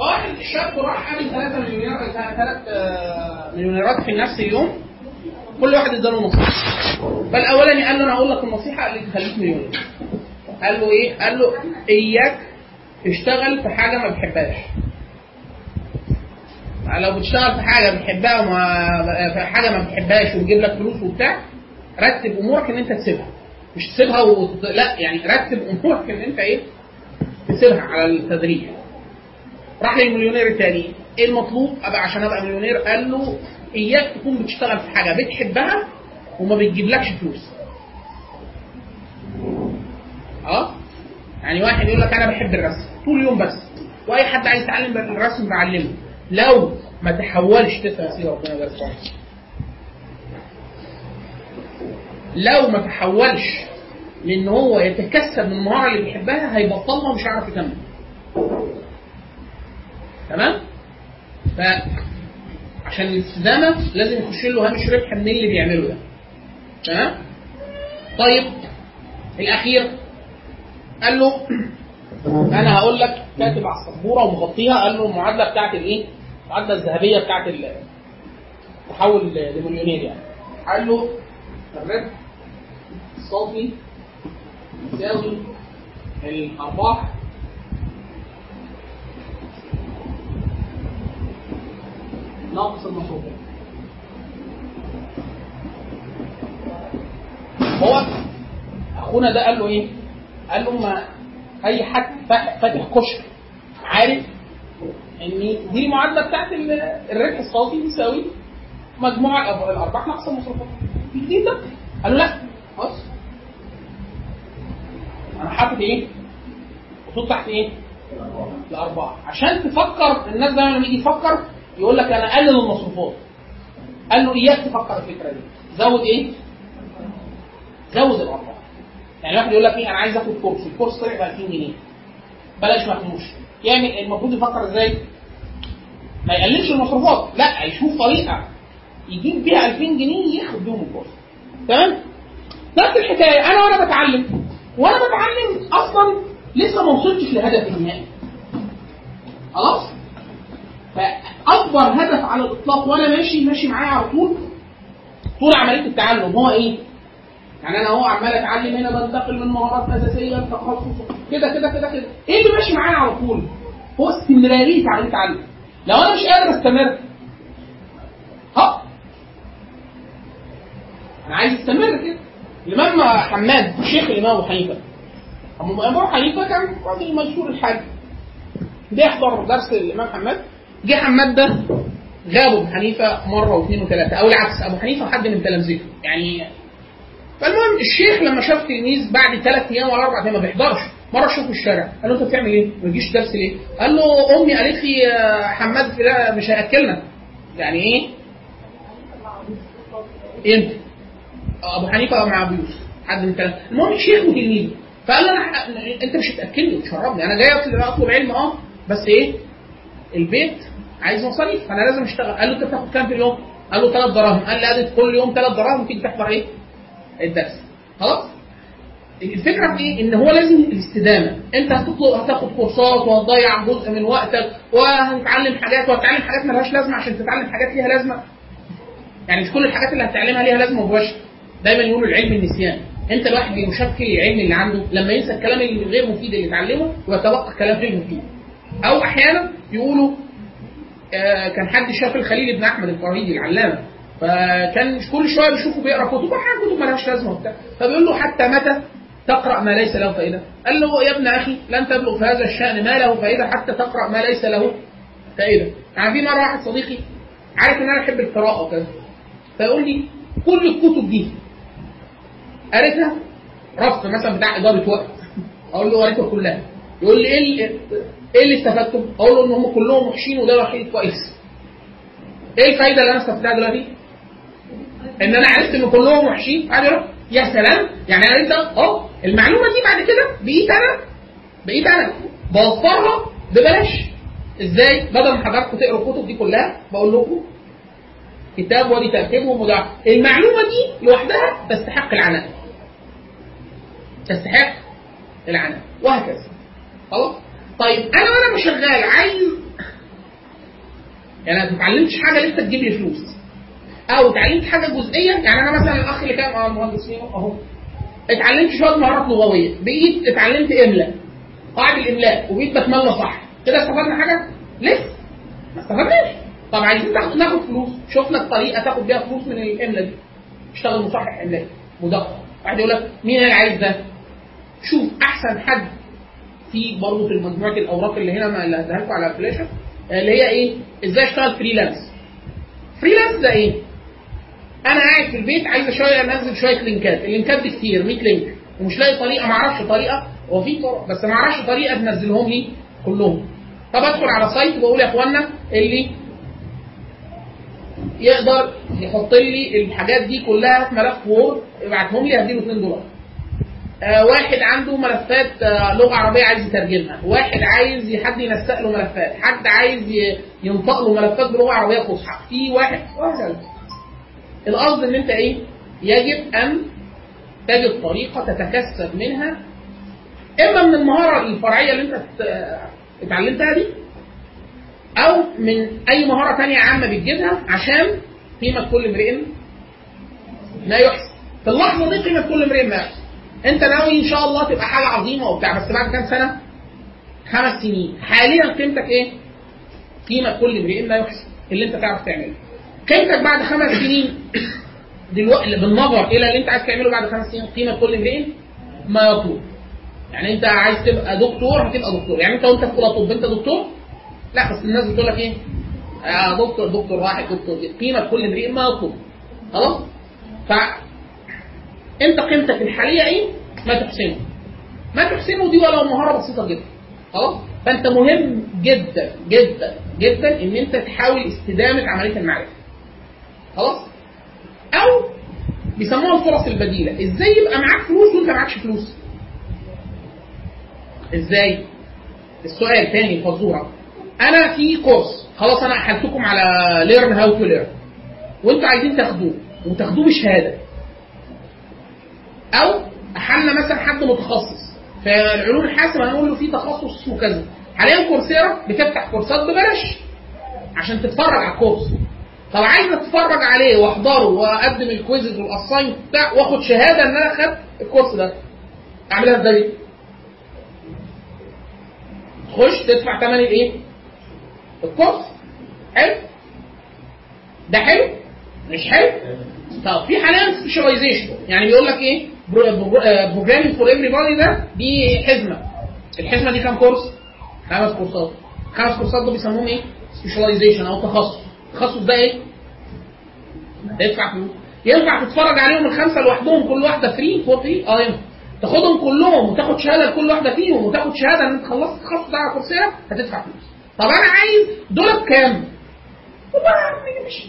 فواحد الشاب راح عامل 3 مليونير 3 مليونيرات في نفس اليوم. كل واحد اداله نصيحة. فالاولاني قال له أنا هقول لك النصيحة قال لي تخليك مليونير. قال له إيه؟ قال له إياك تشتغل في حاجة ما بتحبهاش. لو بتشتغل في حاجة بتحبها وما في حاجة ما بتحبهاش وتجيب لك فلوس وبتاع رتب أمورك إن أنت تسيبها. مش تسيبها وت... لا يعني رتب أمورك إن أنت إيه؟ تسيبها على التدريج. راح للمليونير الثاني إيه المطلوب؟ أبقى عشان أبقى مليونير. قال له إياك تكون بتشتغل في حاجة بتحبها وما بتجيبلكش فلوس. آه؟ يعني واحد يقول لك أنا بحب الرسم. طول اليوم بس. وأي حد عايز يتعلم الرسم بعلمه. لو ما تحولش تسمع سيدي ربنا فيك. لو ما تحولش لإن هو يتكسب من المهارة اللي بيحبها هيبطلها ومش هيعرف يكمل. تمام؟ ف عشان الاستدامه لازم يخش له هامش ربح من اللي بيعمله ده؟ تمام؟ طيب الأخير قال له أنا هقول لك كاتب على السبورة ومغطيها قال له المعادلة بتاعت الإيه؟ المعادلة الذهبية بتاعت التحول لمليونير يعني. قال له الربح الصافي يساوي الأرباح ناقص المصروفات هو أخونا ده قال له إيه؟ قال له ما اي حد فاتح كشك عارف إن دي المعادله بتاعت الربح الصافي بيساوي مجموع الأرباح ناقص المصروفات في جديد ده؟ قال له لا بص أنا حاطط إيه؟ خطوط تحت إيه؟ الأرباح عشان تفكر الناس دايما لما يجي يفكر يقول لك أنا اقلل المصروفات. قال له إياك تفكر الفكرة دي. زود إيه؟ زود الأرباح. يعني واحد يقول لك إيه أنا عايز آخد كورس. الكورس طلع ب 2000 جنيه. بلاش مفهوش يعني المفروض يفكر إزاي؟ ما يقللش المصروفات. لا يشوف طريقة يجيب بيها 2000 جنيه ياخد بيهم الكورس. تمام؟ نفس الحكاية. أنا وأنا بتعلم. وأنا بتعلم أصلا لسه ما وصلتش لهدفي النهائي. خلاص؟ فأكبر هدف على الإطلاق وأنا ماشي ماشي معايا على طول. طول عملية التعلم هو إيه؟ يعني أنا اهو عمال أتعلم هنا بنتقل من مهارات أساسية لتخصص. كده كده كده كده. إيه اللي ماشي معايا على طول؟ هو استمرارية عمليه التعلم. لو أنا مش قادر أستمر ها؟ أنا عايز أستمر كده. الإمام حماد شيخ الإمام أبو حنيفة. أبو حنيفة كان راجل مشهور الحاج. جه يحضر درس الإمام حماد. جه حماد ده غاب أبو حنيفة مرة واثنين وثلاثة أو العكس أبو حنيفة حد من تلامذته يعني فالمهم الشيخ لما شاف تلميذ بعد ثلاث أيام ولا أربع أيام ما بيحضرش مرة شافه الشارع قال له أنت بتعمل إيه؟ ما تجيش درس ليه؟ قال له أمي قالت لي حماد لا مش هياكلنا يعني إيه؟ إمتى؟ أبو حنيفة مع ابو يوسف حد من ثلاثة المهم شيخ وتلميذ فقال له أنا أنت مش هتأكلني وتشربني أنا جاي أطلب علم آه بس إيه؟ البيت عايز مصاريف فأنا لازم أشتغل قال له أنت بتاخد كام في اليوم؟ قال له ثلاث دراهم قال لي كل يوم ثلاث دراهم تيجي تحضر إيه؟ الدرس خلاص؟ الفكرة في إيه؟ إن هو لازم الاستدامة، أنت هتطلب هتاخد كورسات وهتضيع جزء من وقتك وهتتعلم حاجات وهتتعلم حاجات مالهاش لازمة عشان تتعلم حاجات ليها لازمة. يعني مش كل الحاجات اللي هتتعلمها ليها لازمة مباشره. دايما يقولوا العلم النسيان. أنت الواحد بيشكل العلم اللي عنده لما ينسى الكلام الغير مفيد اللي اتعلمه الكلام غير مفيد. أو أحيانا يقولوا آه كان حد شاف الخليل بن أحمد الفريدي العلامة فكان كل شوية بيشوفه بيقرأ كتب أحيانا كتب مالهاش لازمة وبتاع فبيقول له حتى متى تقرأ ما ليس له فائدة؟ قال له يا ابن أخي لن تبلغ في هذا الشأن ما له فائدة حتى تقرأ ما ليس له فائدة. يعني في مرة واحد صديقي عارف إن أنا بحب القراءة وكذا فيقول لي كل الكتب دي قريتها رف مثلا بتاع إدارة وقت أقول له قريتها كلها يقول لي إيه إيه اللي استفدته؟ أقول له إن هم كلهم وحشين وده الوحيد كويس. إيه الفايدة اللي أنا استفدتها دلوقتي؟ إن أنا عرفت إن كلهم وحشين يروح يا سلام يعني أنا أنت آه المعلومة دي بعد كده بقيت أنا بقيت أنا بوفرها ببلاش إزاي؟ بدل ما حضراتكم تقروا الكتب دي كلها بقول لكم كتاب ودي ترتيبهم وده المعلومة دي لوحدها تستحق العناء تستحق العناء وهكذا خلاص؟ طيب أنا وأنا شغال عايز يعني أنا ما اتعلمتش حاجة لسه تجيب لي فلوس. أو اتعلمت حاجة جزئية يعني أنا مثلا الأخ اللي كان آه المهندس أهو. اتعلمت شوية مهارات لغوية. بقيت اتعلمت إملاء. قواعد الإملاء وبقيت بتملى صح. كده استفدنا حاجة؟ لسه. ما استفدناش. طب عايزين ناخد فلوس. شفنا الطريقة تاخد بيها فلوس من الإملاء دي. اشتغل مصحح إملاء. مدقق. واحد يقول لك مين اللي عايز ده؟ شوف أحسن حد في برضه في مجموعه الأوراق اللي هنا اللي هديها لكم على فلاشه اللي هي إيه؟ إزاي أشتغل freelance freelance ده إيه؟ أنا قاعد في البيت عايز شوية أنزل شوية لينكات اللينكات دي كتير 100 link. ومش لاقي طريقة ما أعرفش طريقة. هو في طرق بس ما أعرفش طريقة تنزلهم لي كلهم. طب أدخل على site وبقول يا إخوانا اللي يقدر يحط لي الحاجات دي كلها في ملف وورد يبعتهم لي هديله 2 دولار. واحد عنده ملفات آه لغة عربية عايز يترجمها، واحد عايز حد ينسق له ملفات، حد عايز ينطق له ملفات بلغة عربية فصحى، في واحد وهكذا. القصد إن أنت إيه؟ يجب أن تجد طريقة تتكسب منها إما من المهارة الفرعية اللي أنت ات- اتعلمتها دي أو من أي مهارة تانية عامة بتجيبها عشان قيمة كل امرئ ما يحسن في اللحظة دي قيمة كل امرئ ما يحسن انت ناوي ان شاء الله تبقى حاجة عظيمة وبتاع بس بعد كام سنة؟ خمس سنين. حاليا قيمتك إيه؟ قيمة كل امرئ ما يحسن اللي انت تعرف تعمله. قيمتك بعد خمس سنين دلوقتي بالنظر إلى اللي انت عايز تعمله بعد خمس سنين قيمة كل امرئ ما يطلب يعني انت عايز تبقى دكتور هتبقى دكتور. يعني انت وانت في اولى طب انت دكتور؟ لا بس الناس بتقول لك إيه؟ آه دكتور دكتور واحد دكتور. قيمة كل امرئ ما يطلب خلاص؟ ف انت قيمتك الحاليه إيه ما تحسنه. ما تحسنه دي ولو مهارة بسيطة جدا. خلاص؟ فأنت مهم جدا جدا جدا إن أنت تحاول استدامة عملية المعرفة. خلاص؟ أو بيسموها الفرص البديلة. إزاي يبقى معاك فلوس وأنت معكش فلوس؟ إزاي؟ السؤال تاني فزورة. أنا في course خلاص أنا أحلتكم على learn how to learn وأنتوا عايزين تاخدوه. وتاخدوه بشهادة. أو احلنا مثلا حد متخصص. في العلوم الحاسبة هنقول له في تخصص اسمه كذا حاليا Coursera بتفتح كورسات ببلاش عشان تتفرج على ال course. طب عايز أتفرج عليه وأحضره وأقدم ال quizzes وال assignment بتاع وآخد شهادة إن أنا خدت ال course ده. أعملها إزاي؟ تخش تدفع ثمن الايه؟ ال course. حلو؟ ده حلو؟ مش حلو؟ طب في حاليا specialization يعني بيقول لك إيه programming for everybody ده دي حزمة الحزمة دي كام course؟ خمس كورسات خمس كورسات دول بيسموهم إيه؟ specialization أو تخصص التخصص ده إيه؟ هتدفع فلوس ينفع تتفرج عليهم الخمسة لوحدهم كل واحدة free for free آه ينفع تاخدهم كلهم وتاخد شهادة لكل واحدة فيهم وتاخد شهادة إن أنت خلصت التخصص ده على Coursera هتدفع فلوس طب أنا عايز دول بكام؟ والله مش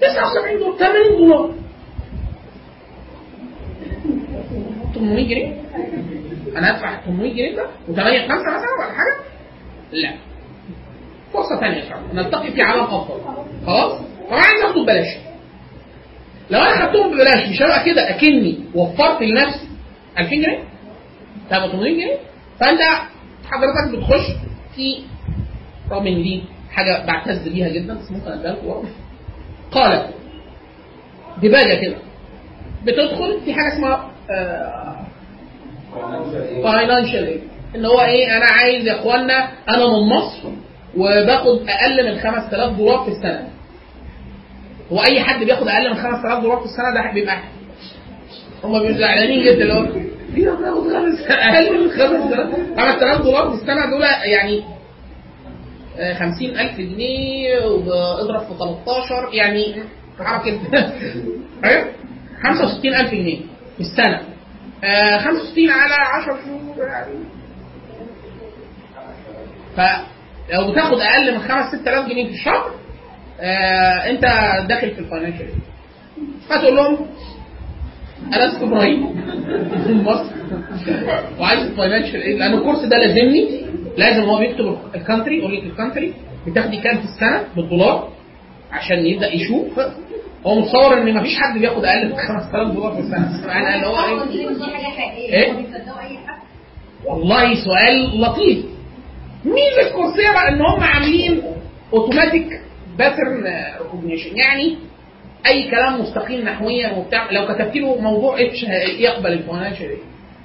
79 دولار 80 دولار 800 جنيه أنا هدفع 800 جنيه ده و8 5 مثلا ولا حاجة؟ لا. فرصة ثانية ان شاء الله نلتقي في عالم أفضل. خلاص؟ طب عايز اخده ببلاش لو أنا خدتهم ببلاش مش هبقى كده. أكني وفرت لنفسي. 2000 جنيه؟ طب 800 جنيه؟ فأنت حضرتك بتخش في رغم ان دي حاجة بعتز بيها جدا بس ممكن اديها لكم برضه. قال دباجه كده بتدخل في حاجة اسمها فاينانشال ان هو إيه أنا عايز يا اخوانا أنا من مصر وباخد أقل من 5000 دولار في السنة هو اي حد بياخد أقل من 5000 دولار في السنة ده بيبقى هم بيبقوا زعلانين جدا اللي هو أقل من 5000 5000 دولار في السنة دول يعني خمسين ألف جنيه واضرب في 13 يعني حركة أيوه 65 ألف جنيه في السنة. آه 65 على 10 شهور يعني. فلو بتاخد أقل من 5 6000 جنيه في الشهر آه أنت داخل في ال financial. فتقول لهم أنا اسمي إبراهيم. من مصر وعايز ال financial aid لأن ال course ده لازمني. لازم هو بيكتب ال country يقول لك ال country بتاخدي كام في السنة؟ بالدولار. عشان يبدأ يشوف. هو متصور إن مفيش حد بياخد أقل من 5000 دولار في السنة. يعني اللي هو إيه؟ حاجة حقيقية. إيه؟ والله سؤال لطيف. ميزه Coursera ان هم عاملين automatic pattern recognition يعني أي كلام مستقيم نحويا وبتاع لو كتبت له موضوع اتش يقبل ايد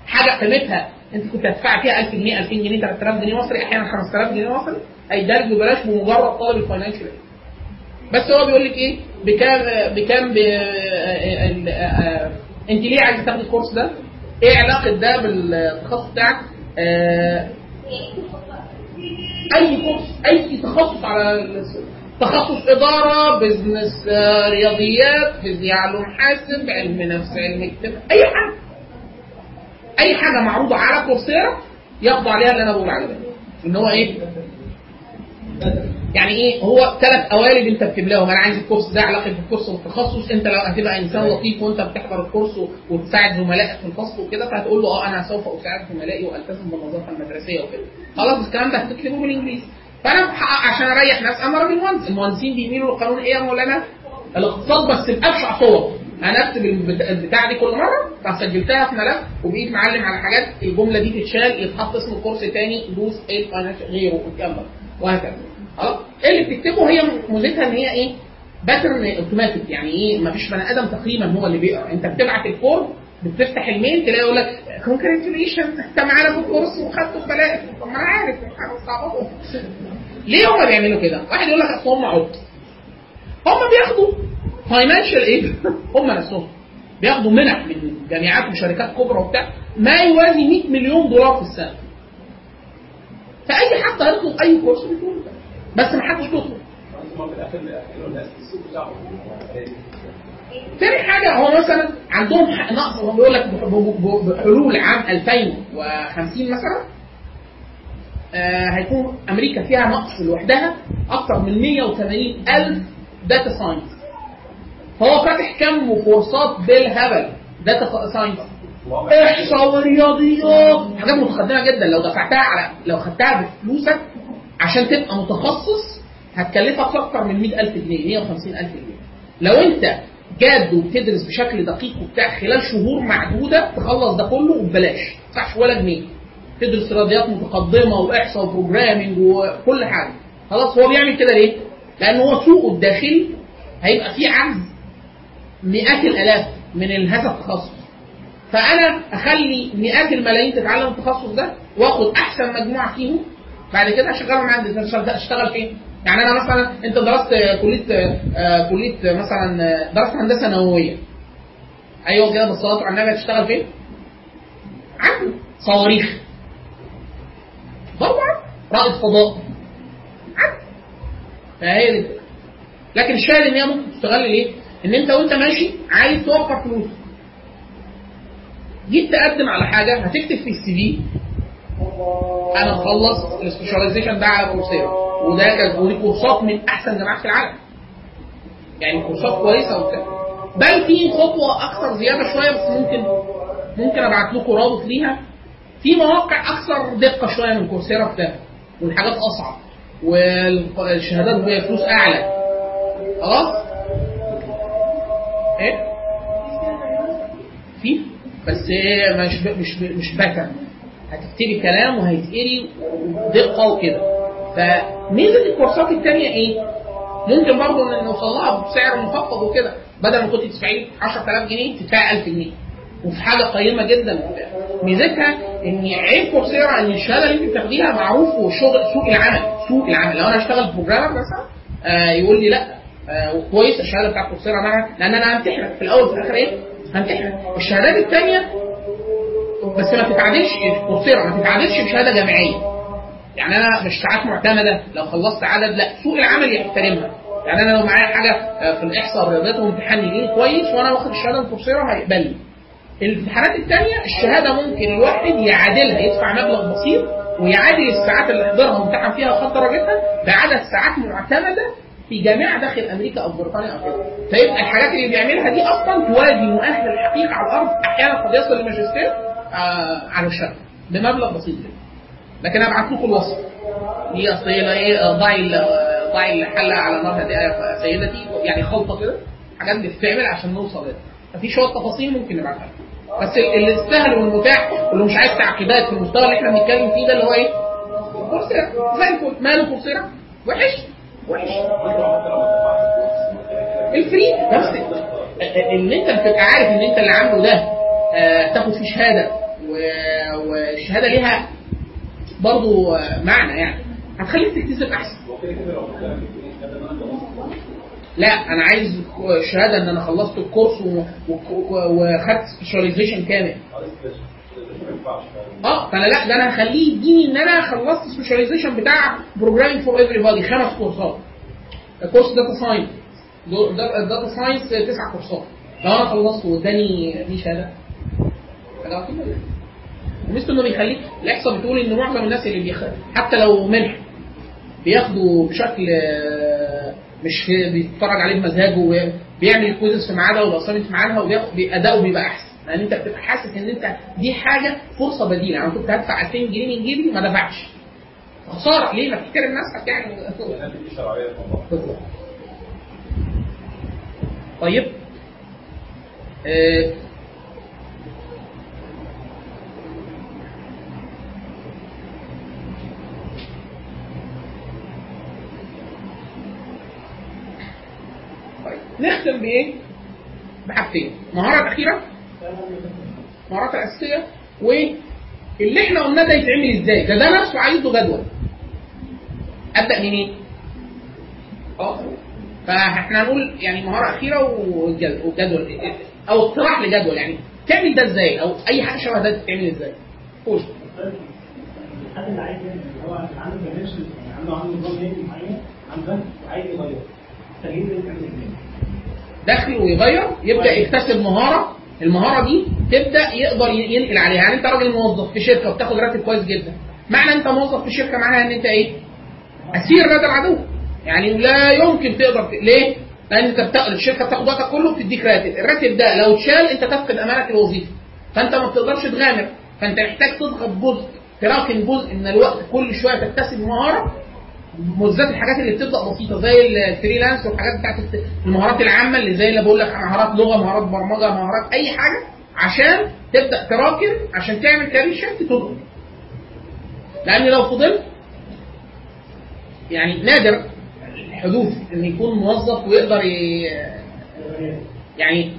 حاجة قيمتها أنت كنت هتدفع فيها 1000 جنيه 2000 جنيه 3000 جنيه مصري أحيانا 5000 جنيه مصري هيدرج ببلاش بمجرد طلب ال financial بس هو بيقول لك إيه بكام بكام آه، أنت ليه عايز تاخد ال course ده؟ إيه علاقة ده بالتخصص بتاعك؟ آه، أي course أي تخصص على تخصص إدارة business آه، رياضيات فيزياء علوم حاسب علم نفس علم اجتماع أي حاجة. أي حاجة معروضة على كورسيرا يخضع عليها اللي أنا بقول عليه ده. إن هو إيه؟ يعني إيه؟ هو ثلاث قوالب أنت بتملاهم أنا عايز الكورس ده علاقة بالكورس والتخصص. أنت لو هتبقى إنسان لطيف وأنت بتحضر الكورس وتساعد زملائك في الفصل وكده فهتقول له آه أنا سوف أساعد زملائي وألتزم بالنظافه المدرسية وكده. خلاص الكلام ده هتكتبه بالإنجليزي. فانا عشان أريح ناس أنا راجل مهندس المهندسين بيميلوا للقانون إيه يا مولانا؟ الاقتصاد بس بأبشع صور أنا اكتب البت- البتاع دي كل مرة فسجلتها في ملف وبقيت معلم على حاجات الجملة دي تتشال يتحط اسم ال course تاني دوس إيه غيره وكمل وهكذا. خلاص؟ إيه اللي بتكتبه؟ هي ميزتها إن هي إيه؟ pattern automatic يعني إيه؟ مفيش بني آدم تقريبا هو اللي بيقرأ. أنت بتبعت ال course بتفتح ال mail تلاقي يقول لك congratulation انت معانا في ال course وخدته ببلاش. طب ما أنا عارف ليه هم بيعملوا كده؟ واحد يقول لك اصل هم عبط. هم بياخدوا فاينانشال ايد هم نفسهم بياخدوا منح من جامعات وشركات كبرى وبتاع ما يوازي 100 مليون دولار في السنة. فأي حد هيطلب أي كورس بيقول. بس ما حدش بيطلب. تاني حاجة هو مثلا عندهم نقص هو بيقول لك بحلول عام 2050 مثلا آه هيكون أمريكا فيها نقص لوحدها أكثر من 180 ألف data science فهو فاتح كم كورسات بالهبل data science إحصاء ورياضيات. حاجات متقدمة جدا. لو دفعتها على لو خدتها بفلوسك عشان تبقى متخصص هتكلفك أكتر من 100000 جنيه 150000 جنيه. لو أنت جاد وبتدرس بشكل دقيق وبتاع خلال شهور معدودة تخلص ده كله وببلاش. ما ولا جنيه. تدرس رياضيات متقدمة وإحصاء وبروجرامنج وكل حاجة. خلاص هو بيعمل كده ليه؟ لأن هو سوقه الداخلي هيبقى فيه عجز مئات الآلاف من هذا التخصص. فأنا أخلي مئات الملايين تتعلم التخصص ده وآخد أحسن مجموعة فيهم. بعد كده أشغلهم عندي. أشتغل فين؟ يعني أنا مثلا أنت درست كلية آه، كلية مثلا آه، درست هندسة نووية. أيوه كده بالصلاه على النبي هتشتغل فين؟ عندي. صواريخ. طبعا. رائد فضاء. عندي. فهي دي. لكن الشاهد إن هي ممكن تستغل ليه؟ إن أنت وأنت ماشي عايز توفر فلوس. جيت تقدم على حاجة هتكتب في ال CV. أنا مخلص ال specialization ده على Coursera وده ودي كورسات من أحسن جامعات في العالم. يعني كورسات كويسة وبتاع. بل في خطوة أكثر زيادة شوية بس ممكن ممكن أبعت لكم رابط ليها. في مواقع أكثر دقة شوية من كورسيرا ده والحاجات أصعب. والشهادات بفلوس أعلى. خلاص؟ إيه؟ في؟ بس هي مش مش مش باترن هتكتبي كلام وهيتقري بدقه وكده. فميزه الكورسات الثانية إيه؟ ممكن برضه نوصل لها بسعر مخفض وكده. بدل ما كنت تدفعي 10000 جنيه تدفعي 1000 جنيه. وفي حاجة قيمة جدا. ميزتها إن عيب كورسيرا ان الشهادة اللي أنت بتاخديها معروف وشغل سوق العمل. سوق العمل. لو أنا اشتغل بروجرامر مثلا آه يقول لي لا. آه وكويس الشهادة بتاعت كورسيرا معاها. لأن أنا همتحنك. في الأول وفي الآخر إيه؟ همتحنك. الشهادات الثانية بس ما تتعادلش كورسيرا ما تتعادلش بشهاده جامعية. يعني أنا مش ساعات معتمدة. لو خلصت عدد لا سوق العمل يحترمها. يعني أنا لو معايا حاجة آه، في الإحصاء والرياضيات وامتحان يجي كويس وأنا واخد الشهادة من كورسيرا هيقبلني. الامتحانات الثانية الشهادة ممكن الواحد يعادلها يدفع مبلغ بسيط ويعادل الساعات اللي حضرها وامتحن فيها وخد درجتها بعدد ساعات معتمدة في جامعة داخل أمريكا أو بريطانيا أو كده. فيبقى الحاجات اللي بيعملها دي أصلا توازي مؤهل الحقيقة على الأرض أحيانا قد يصل لماجستير آه على الشهادة بمبلغ بسيط جدا. لكن ابعت لكم الوصف. دي اصل إيه؟ ضعي ال- ضعي الحله على نار هادئه يا سيدتي يعني خلطة كده حاجات بتتعمل عشان نوصل لده ففي شوية تفاصيل ممكن نبعتها. بس اللي السهل والمتاح واللي مش عايز تعقيدات في المستوى اللي إحنا بنتكلم فيه ده اللي هو إيه؟ كورسيرا. زي الفل. ماله كورسيرا؟ وحش. وحش. الفري. بس إن أنت بتبقى عارف إن أنت اللي عامله ده آه، تاخد فيه شهادة والشهادة ليها برضو آه، معنى يعني. هتخليك تكتسب أحسن. أنا لا أنا عايز شهادة إن أنا خلصت ال course وخدت specialization كامل. آه فأنا لا ده أنا هخليه يديني إن أنا خلصت specialization بتاع programming for everybody خمس كورسات. كورس data science data science تسع كورسات. لو أنا خلصت واداني دي شهادة. حاجة ومثل انه بيخليك الإحصاء بتقول إن معظم الناس اللي بيخ... حتى لو منح بياخدوا بشكل آه، مش بيتفرج عليه بمزاجه وبيعمل ال quizzes في ميعادها وال assignment في ميعادها وبياخد أداؤه بيبقى أحسن. لأن أنت بتبقى حاسس إن أنت دي حاجة فرصة بديلة. يعني أنا كنت هدفع 2000 جنيه من جيبي ما دفعتش. خسارة. ليه؟ ما تحترم نفسك يعني. طيب. آه، طيب نختم بإيه؟ بحاجتين المهاره الاخيره المهارات الاساسيه واللي إحنا قلناه ده يتعمل إزاي؟ ده نفسه عايز له جدول أبدأ منين؟ أه فإحنا هنقول يعني مهارة أخيرة وجد- وجدول أو اقتراح لجدول يعني تعمل ده إزاي أو أي حاجة شبه ده تتعمل إزاي؟ قول الحد اللي عايز هو عنده يعني عنده عنده نظام نادي معين عنده وعايز يغير تغيير ده يتعمل إزاي؟ دخل ويغير يبدأ يكتسب مهارة. المهارة دي تبدأ يقدر ينقل عليها. يعني انت راجل موظف في شركة وبتاخد راتب كويس جدا. معنى انت موظف في شركة معناها ان انت إيه؟ أسير لدى العدو يعني لا يمكن تقدر ت... ليه؟ لأن انت بتا... الشركة بتاخد وقتك كله بتديك راتب. الراتب ده لو اتشال انت تفقد أمانة الوظيفة. فانت ما بتقدرش تغامر. فانت محتاج تضغط جزء. تراكم جزء من الوقت كل شوية تكتسب مهارة. بالذات الحاجات اللي بتبدا بسيطة زي الفريلانس والحاجات بتاعت المهارات العامة اللي زي اللي بقول لك مهارات لغة مهارات برمجة مهارات أي حاجة عشان تبدأ تراكم عشان تعمل كارير شيفت تضغط لأن لو فضلت يعني نادر الحدوث إن يكون موظف ويقدر. يعني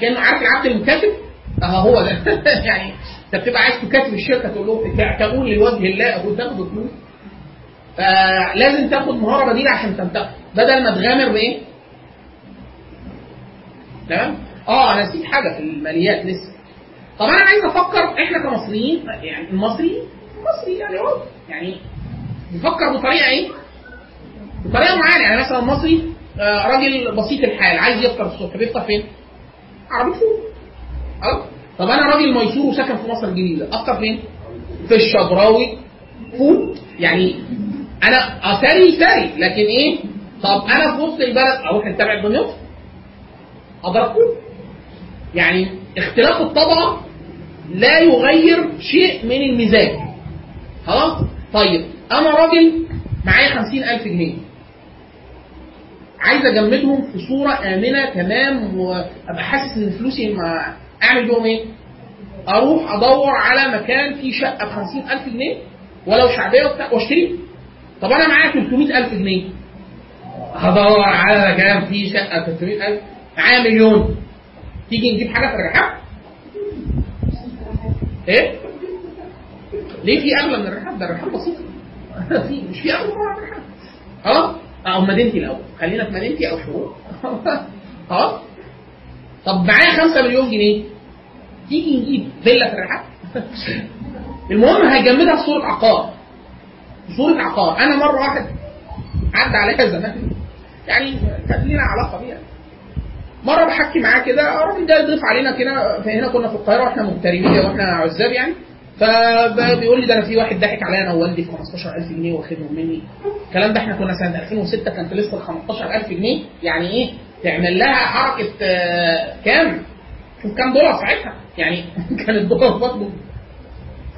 كان عارف العبد المكاتب آه هو ده يعني أنت بتبقى عايز تكاتب الشركة تقول لهم تقول لوجه الله وتاخد فلوس فلازم تاخد مهارة بديله عشان تنتقل بدل ما تغامر بإيه؟ تمام؟ آه أنا نسيت حاجة في الماليات لسه طب أنا عايز أفكر إحنا كمصريين يعني المصري مصري يعني هو يعني بيفكر بطريقة إيه؟ بطريقة معينة يعني مثلا المصري آه، راجل بسيط الحال عايز يفطر الصبح بيفطر فين؟ عربيه فول آه طب أنا راجل ميسور وساكن في مصر الجديدة أفطر فين؟ في الشبراوي فول يعني أنا اثري ثري لكن إيه؟ طب أنا في وسط البلد أروح اتبع دمياط اضرب يعني اختلاف الطبقة لا يغير شيء من المزاج. خلاص؟ طيب أنا راجل معايا خمسين ألف جنيه. عايز اجمدهم في صورة آمنة تمام وابقى حاسس إن فلوسي ما اعمل بيهم إيه؟ أروح ادور على مكان فيه شقة ب 50000 جنيه ولو شعبية وبتاع واشتريه طب أنا معايا 300000 جنيه. هدور على مكان فيه شقة ب 300000 معايا مليون. تيجي نجيب حاجة الرحاب؟ إيه؟ ليه في أغلى من الرحاب؟ ده الرحاب بسيط. في مش في أغلى من الرحاب. خلاص؟ أو مدينتي الأول. خلينا في مدينتي أو شروق خلاص؟ طب معايا 5 مليون جنيه. تيجي نجيب فيلا في الرحاب؟ المهم هيجمدها في صوره عقار صوره عقار أنا مرة واحد عدى عليها زمان. يعني كانت لنا علاقة بيها. مرة بحكي معاه كده الراجل ده يضيف علينا كده. هنا كنا في القاهرة وإحنا مغتربين وإحنا عزاب يعني. فبيقول لي ده أنا في واحد ضحك عليا أنا ووالدي في 15000 جنيه واخدهم مني. الكلام ده إحنا كنا سنة 2006 كانت لسه ال 15000 جنيه. يعني إيه؟ تعمل لها حركة آه، كام؟ كام دولار ساعتها؟ يعني كان الدولار برضه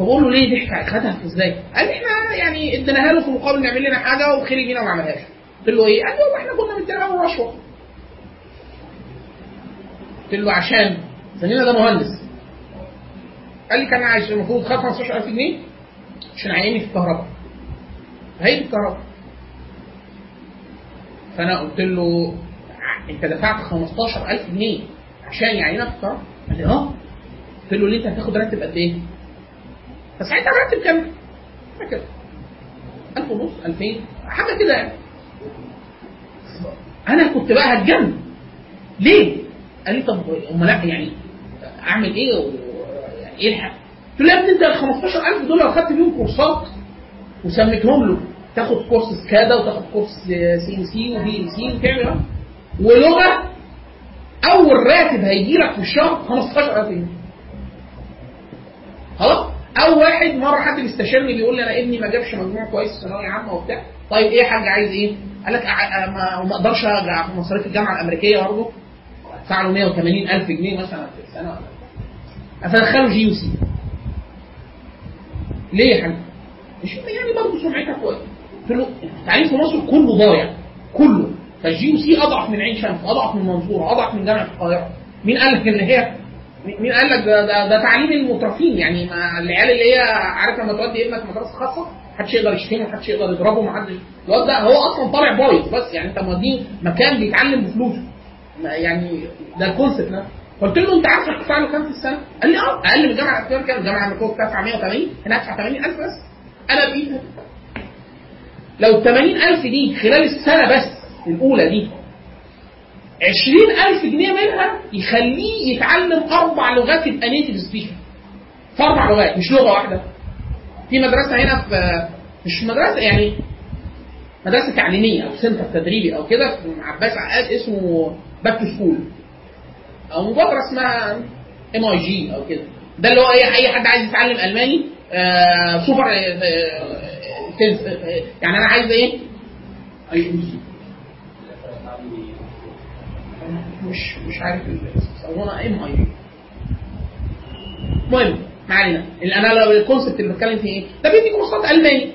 فبقول له ليه ضحك خدها إزاي؟ قال لي إحنا يعني اديناها له في مقابل نعمل لنا حاجة وخلي بينا وما عملهاش قلت له إيه؟ قال لي إحنا كنا مدينا له رشوه قلت له عشان. زميلنا ده مهندس. قال لي كان عايش المفروض خد 15000 جنيه عشان عيني في الكهرباء. هي الكهرباء. فأنا قلت له أنت دفعت 15000 جنيه عشان يعينك في القرار قال لي آه. قلت له ليه أنت هتاخد راتب قد إيه؟ فساعتها الراتب كان فاكر 1000 ونص 2000 حاجة كده يعني أنا كنت بقى هتجنن ليه؟ قال لي طب امال يعني أعمل إيه و... يعني إيه الحق؟ قلت له يا ابني أنت ال 15000 دول لو خدت بيهم كورسات وسميتهم له تاخد كورس SCADA وتاخد كورس CMC و BMC وتعمل؟ ولغة أول راتب هيجي لك في الشهر 15000 جنيه خلاص أو واحد مرة حد بيستشيرني بيقول لي أنا ابني ما جابش مجموع كويس في ثانوية عامة وبتاع. طيب إيه يا حاج عايز إيه؟ قال لك أ- ما أقدرش ارجع في مصاريف الجامعة الأمريكية برضه. ادفع له 180 ألف جنيه مثلا في السنة. فدخله GUC. ليه يا حاج؟ مش يعني برضه سمعتها كويس. التعليم في مصر كله ضايع. كله. فال GUC أضعف من عين شمس أضعف من المنصوره أضعف من جامعة القاهرة. مين قال لك إن هي مين قال لك ده, ده, ده تعليم المترفين يعني ما العيال اللي هي عارف لما تودي ابنك مدرسة خاصة محدش يقدر يشتمه محدش يقدر يضربه محدش الواد ده هو أصلا طالع بايظ بس يعني أنت موديه مكان بيتعلم بفلوسه يعني ده الكونسيبت ده قلت له أنت عارف هتدفع له كام في السنة؟ قال لي آه أقل من الجامعة الامريكيه كام؟ الجامعة الامريكيه بتدفع 180 هنا هدفع 80000 بس أنا بإيدي لو ال 80000 دي خلال السنة بس الأولى دي 20000 جنيه منها يخليه يتعلم أربع لغات يبقى نيتف سبيكر في أربع لغات مش لغة واحدة. في مدرسة هنا في مش مدرسة يعني مدرسة تعليمية أو center تدريبي أو كده في عباس عقاد اسمه Back to School أو مبادرة اسمها MEG أو كده. ده اللي هو اي حد عايز يتعلم ألماني سوبر آه آه، آه، يعني أنا عايز إيه؟ EMG مش مش عارف يسموها MEG المهم ما علينا أنا ال concept اللي بتكلم فيه إيه؟ ده بيدي كورسات ألماني.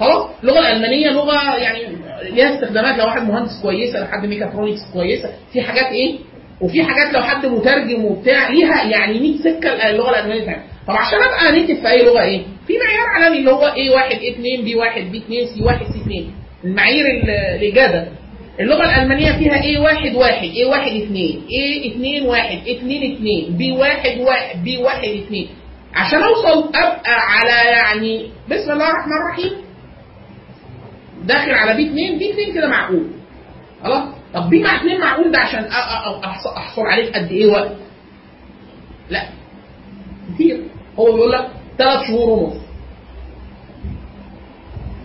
خلاص؟ اللغة الألمانية لغة يعني ليها استخدامات. لو واحد مهندس كويسة لو حد ميكاترونكس كويسة في حاجات إيه؟ وفي حاجات لو حد مترجم وبتاع ليها يعني 100 سكة اللغة الألمانية تعمل طب عشان أبقى native في أي لغة إيه؟ في معيار عالمي اللي هو إيه 1 إيه 2 بي 1 بي 2 سي 1 سي 2 المعايير ال- الاجاده اللغة الألمانية فيها A 1 1 A 1 2 A 2 1 2 2 B 1 1 B 1 2 عشان أوصل ابقى على يعني بسم الله الرحمن الرحيم. داخل على B2 B2 كده معقول. خلاص؟ طب B مع 2 معقول ده عشان أ- أ- أحص- أحصل عليه قد إيه وقت؟ لا. كتير. هو بيقول لك ثلاث شهور ونص.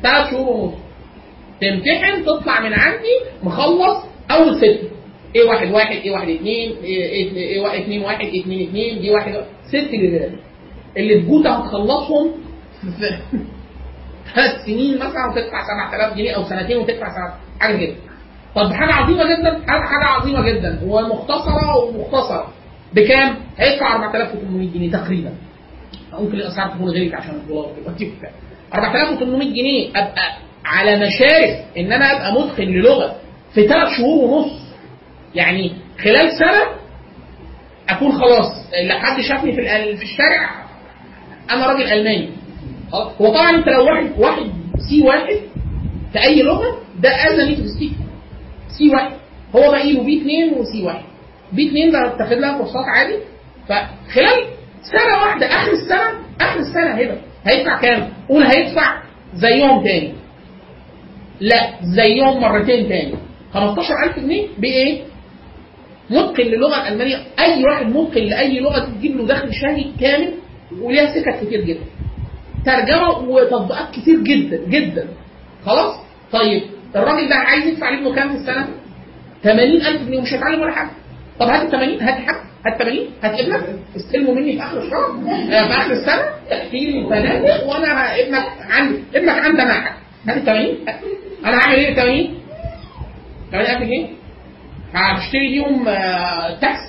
ثلاث شهور ونص. تمتحن تطلع من عندي مخلص أول ست. إيه واحد واحد إيه واحد اتنين إيه واحد اتنين واحد اتنين اتنين دي واحد ست جداد اللي في جوتا هتخلصهم ثلاث سنين مثلا وتدفع 7000 جنيه أو سنتين وتدفع حاجة كده. طب حاجة عظيمة جدا حاجة عظيمة جدا. ومختصره ومختصرة. بكام؟ هيدفع 4800 جنيه تقريبا. ممكن الاسعار تكون غيرت عشان الدولار دلوقتي وبتاع. 4800 جنيه أبقى على مشارف إن أنا أبقى متقن للغة في ثلاث شهور ونص. يعني خلال سنة أكون خلاص لا حد شافني في في الشارع أنا راجل ألماني. هو طبعا أنت لو واحد واحد C واحد في أي لغة ده as native speaker C واحد. هو باقي له B2 و C واحد. B2 ده بتاخد لها كورسات عادي. فخلال سنة واحدة آخر السنة آخر السنة هنا هيدفع كام؟ قول هيدفع زيهم تاني. لا زيهم مرتين تاني. 15000 جنيه بإيه؟ متقن للغة الألمانية. أي واحد متقن لأي لغة تجيب له دخل شهري كامل وليها سكك كتير جدا. ترجمة وتطبيقات كتير جدا جدا. خلاص؟ طيب الراجل ده عايز يدفع لابنه كام في السنة؟ 80000 جنيه ومش هيتعلم ولا حاجة. طب هات ال 80 هات حاجة هات 80 هات ابنك. استلمه مني في آخر الشهر. آه، في آخر السنة. تحكي لي وأنا ابنك عندي ابنك عندي أنا حاجة. هات ال 80 أنا هعمل إيه ال 80 80000 جنيه هشتري بيهم آه، تاكس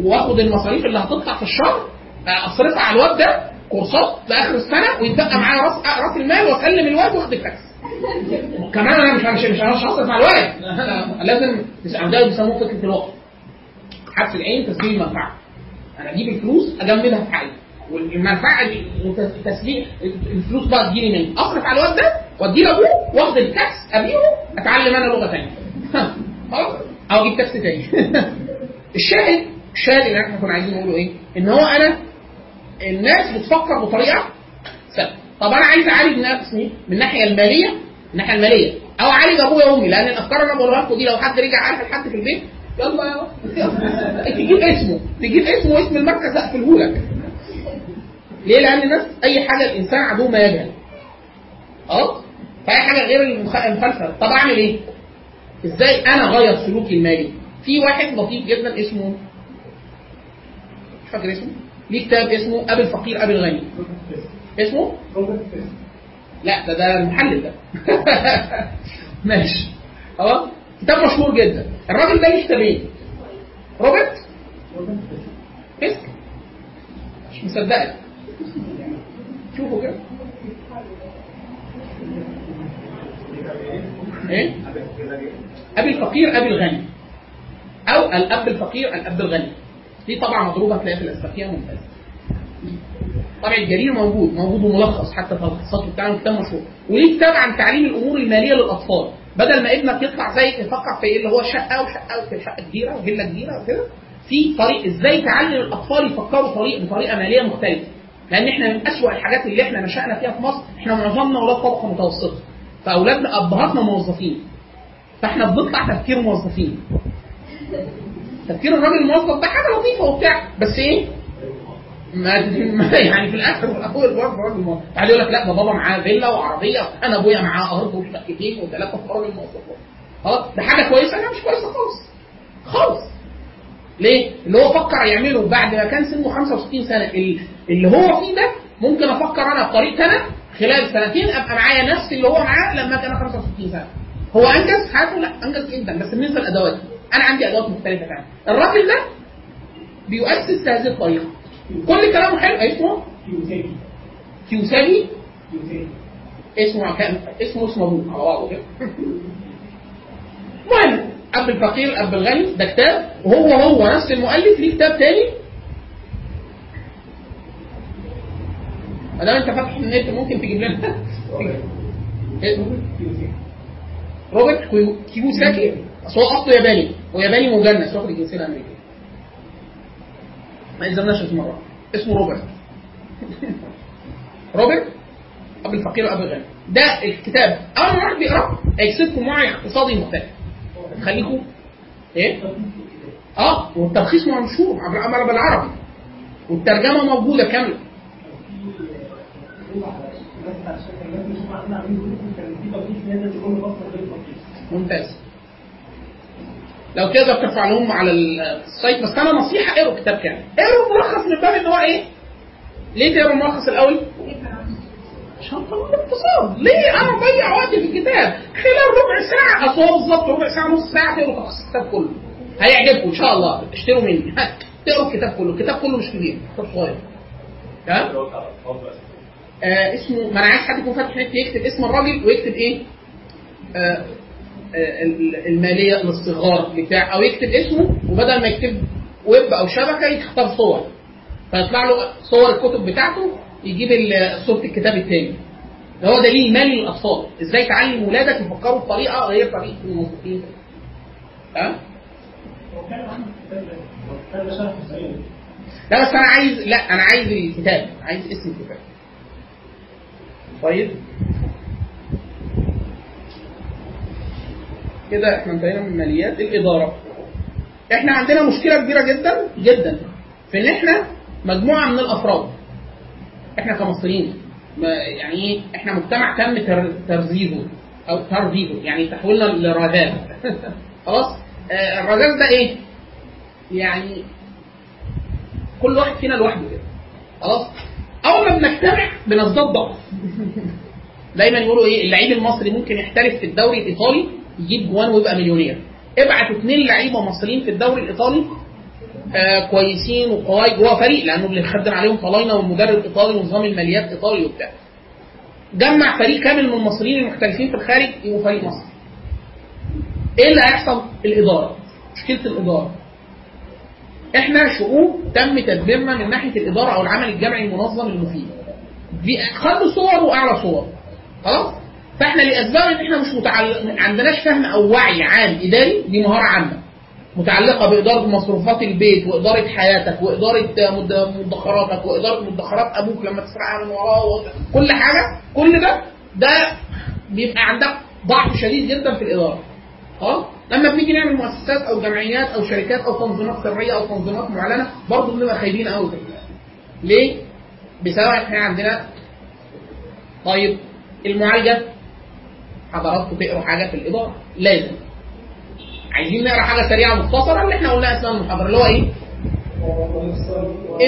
وآخد المصاريف اللي هتطلع في الشهر آه، أصرفها على الواد ده كورسات لآخر السنة ويتبقى معايا رأس رأس المال وأسلم الواد وآخد التاكس. كمان أنا مش مش مش هصرف على الواد. لازم ده بيسموه فكرة الوقت. حبس العين تسجيل المنفعة. أنا أجيب الفلوس أجمدها في حالي والمنفعة دي تسجيل الفلوس بقى تجيلي منين؟ أصرف على الواد ده واديه لابوه واخد التاكس ابيعه اتعلم أنا لغة ثانية أو أجيب تاكس تاني. الشاهد الشاهد اللي إحنا كنا عايزين نقوله إيه؟ ان هو أنا الناس بتفكر بطريقة ثابته طب أنا عايز اعالج نفسي من الناحية المالية؟ الناحية المالية. أو اعالج ابويا وامي لأن الافكار اللي أنا بقولها لكم دي لو حد رجع عارف لحد في البيت يلا. تجيب اسمه. تجيب اسمه واسم المركز اقفله لك. ليه؟ لأن الناس اي حاجة الانسان عدو ما يجهل. آه فاي حاجة غير المخ- المخالفة. طب أعمل إيه؟ إزاي أنا أغير سلوكي المالي؟ في واحد لطيف جدا اسمه مش فاكر اسمه. ليه كتاب اسمه أبي الفقير أبي الغني. اسمه؟ لا ده ده المحلل ده. ماشي. خلاص كتاب مشهور جدا. الراجل ده ليه كتابين روبرت؟ فيسك. مش مصدقك. شوفوا كده. إيه؟ أبي الفقير أبي الغني. أو الأب الفقير الأب الغني. دي طبعا مضروبة هتلاقيها في الاسبقيه ممتازه طبع الجرير موجود موجود وملخص حتى في الخصائص بتاعه كتاب مشهور. وليه كتاب عن تعليم الأمور المالية للأطفال. بدل ما ابنك يطلع زي يفكر في إيه اللي هو شقة وشقة وفي شقه كبيرة وفيلا كبيرة وكده في طريق إزاي تعلم الأطفال يفكروا طريق بطريقة مالية مختلفة. لأن إحنا من أسوأ الحاجات اللي إحنا نشأنا فيها في مصر إحنا معظمنا أولاد طبقة متوسطة. فأولادنا أبهاتنا موظفين. فإحنا بنطلع تفكير موظفين. تفكير الراجل الموظف ده حاجة لطيفة وبتاع بس إيه؟ ما يعني في الآخر الأول برضه راجل موظف بعد يقول لك لا ده بابا معاه فيلا وعربية أنا أبويا معاه أرض وشقتين وثلاثه في راجل موظف خلاص ده حاجة كويسة؟ لا مش كويسة خالص. خالص. ليه؟ اللي هو فكر يعمله بعد ما كان سنه 65 سنة ال- اللي هو فيه ده ممكن أفكر أنا بطريقتي أنا خلال سنتين أبقى معايا نفس اللي هو معاه لما كان 65 سنة. هو أنجز حياته؟ لا أنجز جدا بس بالنسبة لادواته أنا عندي أدوات مختلفة تماما. الراجل ده بيؤسس هذه الطريقة. كل كلامه حلو اسمه كيوساجي كيوساكي اسمه كان اسمه اسمه أبوه على بعضه كده. المهم اب الفقير اب الغني ده كتاب وهو هو نفس المؤلف ليه كتاب تاني دام انت فاتح النت ممكن تجيب لنا. روبرت كيو- كيوساكي اصل هو أصله ياباني. هو ياباني مجنس واخد الجنسية الأمريكية. ما يلزمناش اسمه مرة. اسمه روبرت. روبرت اب الفقير واب الغني. ده الكتاب. أول ما واحد بيقراه هيكسبكم وعي اقتصادي مختلف. خليكم إيه؟ آه والتلخيص عبر بالعربي. والترجمة موجودة كاملة. ممتاز. لو تقدر ترفع لهم على السايت. بس أنا نصيحة اقروا الكتاب كامل. اقروا الملخص من باب إن هو إيه؟ ليه تقروا الملخص الأول؟ عشان طبعا الاقتصاد. ليه؟ أنا اضيع وقتي في الكتاب. خلال ربع ساعة اصل هو بالظبط ربع ساعة نص ساعة تقروا تلخيص الكتاب كله. هيعجبكم إن شاء الله. اشتروا مني. تقروا الكتاب كله. الكتاب كله مش كبير. كتاب صغير. تمام آه اسمه ما أنا عايز حد يكون فاتح نت يكتب اسم الراجل ويكتب إيه؟ آه آه ال- المالية للصغار بتاع أو يكتب اسمه وبدل ما يكتب ويب أو شبكة يختار صور. فيطلع له صور الكتب بتاعته يجيب صورة الكتاب الثاني هو دليل مالي للأطفال. إزاي تعلم ولادك يفكروا بطريقة غير طريقه الموظفين الصعيد لا بس أنا عايز لا أنا عايز الكتاب عايز اسم الكتاب. طيب. كده إحنا انتهينا من ماليات الإدارة. إحنا عندنا مشكلة كبيرة جدا جدا في إن إحنا مجموعة من الأفراد. إحنا كمصريين يعني إيه إحنا مجتمع تم تر- ترزيزه أو ترزيزه يعني تحويلنا لرذاذ خلاص؟ آه، الرذاذ ده إيه؟ يعني كل واحد فينا لوحده كده. خلاص؟ أول ما بنجتمع ضعف دايما يقولوا إيه اللعيب المصري ممكن يحترف في الدوري الإيطالي يجيب جوان ويبقى مليونير. ابعت اثنين لعيبة مصريين في الدوري الإيطالي آه كويسين وقواي جوه فريق لأنه اللي خدم عليهم طلاينة والمدرب إيطالي ونظام الماليات إيطالي وبتاع. جمع فريق كامل من المصريين المحترفين في الخارج يبقوا فريق مصري. إيه اللي هيحصل؟ الإدارة. مشكلة الإدارة. إحنا شعوب تم تدميرنا من ناحية الإدارة أو العمل الجمعي المنظم المفيد. خدوا صور وأعلى صور خلاص؟ فإحنا لأسباب إن إحنا مش متعل... ما عندناش فهم أو وعي عام إداري دي مهارة عامة. متعلقة بإدارة مصروفات البيت وإدارة حياتك وإدارة مد- مدخراتك وإدارة مدخرات أبوك لما تسرقها من وراه كل حاجة كل ده ده بيبقى عندك ضعف شديد جدا في الإدارة. آه لما بنيجي نعمل مؤسسات أو جمعيات أو شركات أو تنظيمات سرية أو تنظيمات معلنة برضه بنبقى خايبين قوي ليه؟ بسبب إحنا عندنا طيب المعالجة حضراتكم تقروا حاجة في الاداره لازم. عايزين نقرأ حاجة سريعة مختصرة اللي إحنا قلناها أثناء المحاضرة اللي هو إيه؟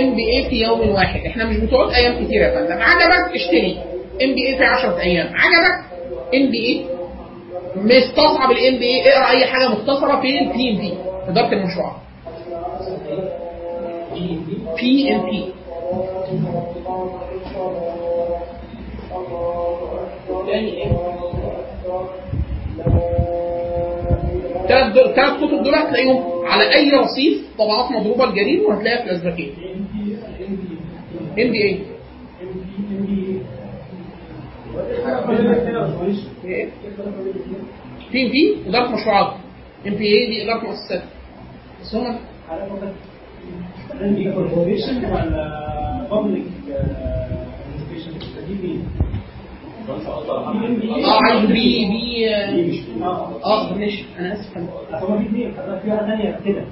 ام بي اي في يوم واحد. إحنا مش بتقعد أيام كتير يا فندم. عجبك؟ اشتري. MBA في 10 أيام. عجبك؟ MBA مستصعب ال MBA اقرأ أي حاجة مختصرة. في ال PMP اداره المشروعات PMP؟ ثلاث ثلاث كتب دول هتلاقيهم على أي رصيف طبعات مضروبة جرير وهتلاقيها في الازبكيه ام بي اي إيه؟ بي ام بي اداره مشروعات MBA دي إدارة مؤسسات بس هم corporation ولا public education دي مين؟ آه عايز PP آه آه ماشي. أنا آسف. هو في اثنين حضرتك في واحدة ثانية كده.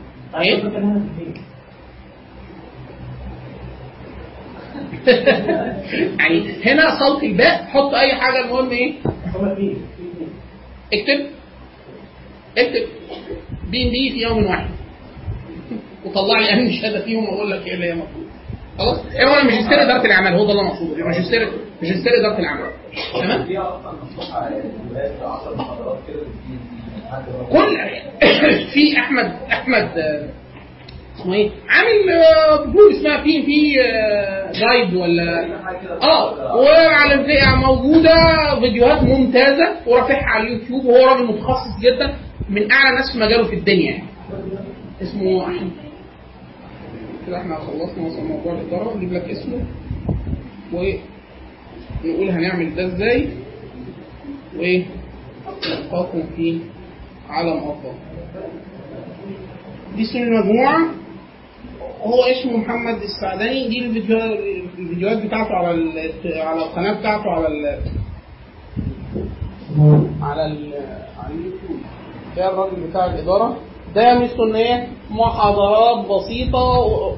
يعني هنا صوت الباء. حط أي حاجة المهم إيه هما اثنين في اثنين اكتب. اكتب. بي بي في يوم واحد. وطلع لي اهم شهاده فيهم وأقول لك إيه اللي هي مطلوب. خلاص؟ إيه هو ماجستير إدارة الأعمال هو ده اللي مقصود ماجستير ماجستير إدارة الأعمال. تمام؟ دي أصلا مفتوحه الولاد 10 محاضرات كده كل في احمد أحمد آه، اسمه إيه؟ عامل آه، جروب اسمها بي في جايد ولا؟ آه وعلى موجودة فيديوهات ممتازة ورافعها على اليوتيوب وهو راجل متخصص جدا من أعلى ناس في مجاله في الدنيا. يعني اسمه أحمد. كده إحنا خلصنا مثلا موضوع الإدارة نجيب لك اسمه ونقول هنعمل ده إزاي وإيه؟ نلقاكم في عالم أفضل. دي اسم المجموعة هو اسمه محمد السعداني دي الفيديو الفيديوهات بتاعته على. على القناة بتاعته على. على. على اليوتيوب ده الراجل بتاع الإدارة ده ميزته إن هي محاضرات بسيطة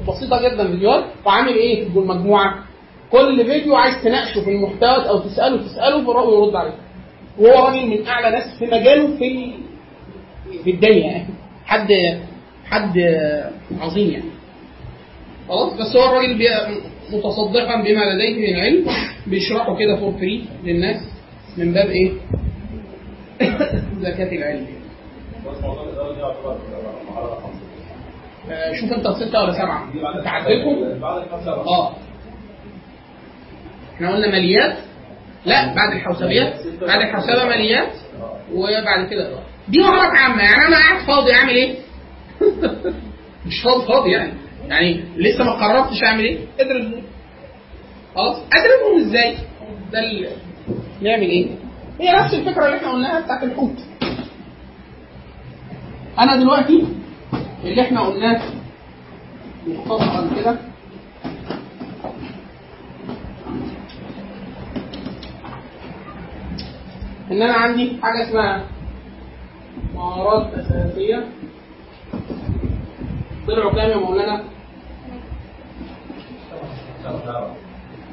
بسيطة جدا فيديوهات وعامل إيه في المجموعه كل فيديو عايز تناقشه في المحتوى أو تسأله تسأله فالراجل يرد عليك وهو راجل من أعلى ناس في مجاله في. في الدنيا يعني حد حد عظيم يعني. خلاص؟ بس هو الراجل متصدقا بما لديه من علم بيشرحه كده for free للناس من باب إيه؟ زكاة العلم. آه، شوف أنت ستة ولا سبعة؟ تعدلكم؟ آه. إحنا قلنا ماليات. لا بعد الحاسوبيات بعد الحوسبة ماليات وبعد كده. دي مهارات عامة. يعني أنا قاعد فاضي أعمل إيه؟ مش فاضي فاضي يعني يعني لسه ما قررتش أعمل إيه؟ أدرس. خلاص أدرسهم إزاي؟ ده ال- نعمل إيه؟ هي نفس الفكرة اللي إحنا قلناها بتاعت الحوت أنا دلوقتي اللي إحنا قلناه مختصرا كده إن أنا عندي حاجة اسمها مهارات أساسية طلعوا كام يا مولانا؟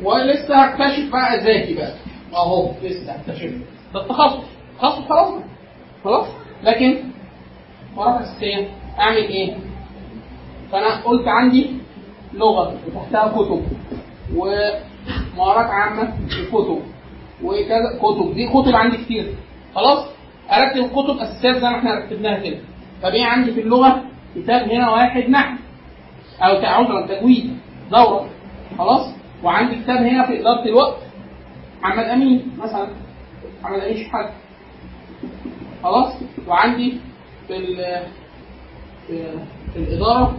ولسه هكتشف بقى ذاتي بقى. أهو لسه هكتشف. ده التخصص تخصص خلاص خلاص؟ لكن مهارات اساسيه أعمل إيه؟ فأنا قلت عندي لغة وتحتها كتب ومهارات عامة في كتب وكذا كتب. دي كتب عندي كتير. خلاص؟ أرتب الكتب اساسيات زي ما إحنا رتبناها كده. طب إيه عندي في اللغة؟ كتاب هنا واحد نحو. أو عذرا تجويد. دورة. خلاص؟ وعندي كتاب هنا في إدارة الوقت. محمد أمين مثلا. محمد أمين شحات. خلاص؟ وعندي في ال- في, الإدارة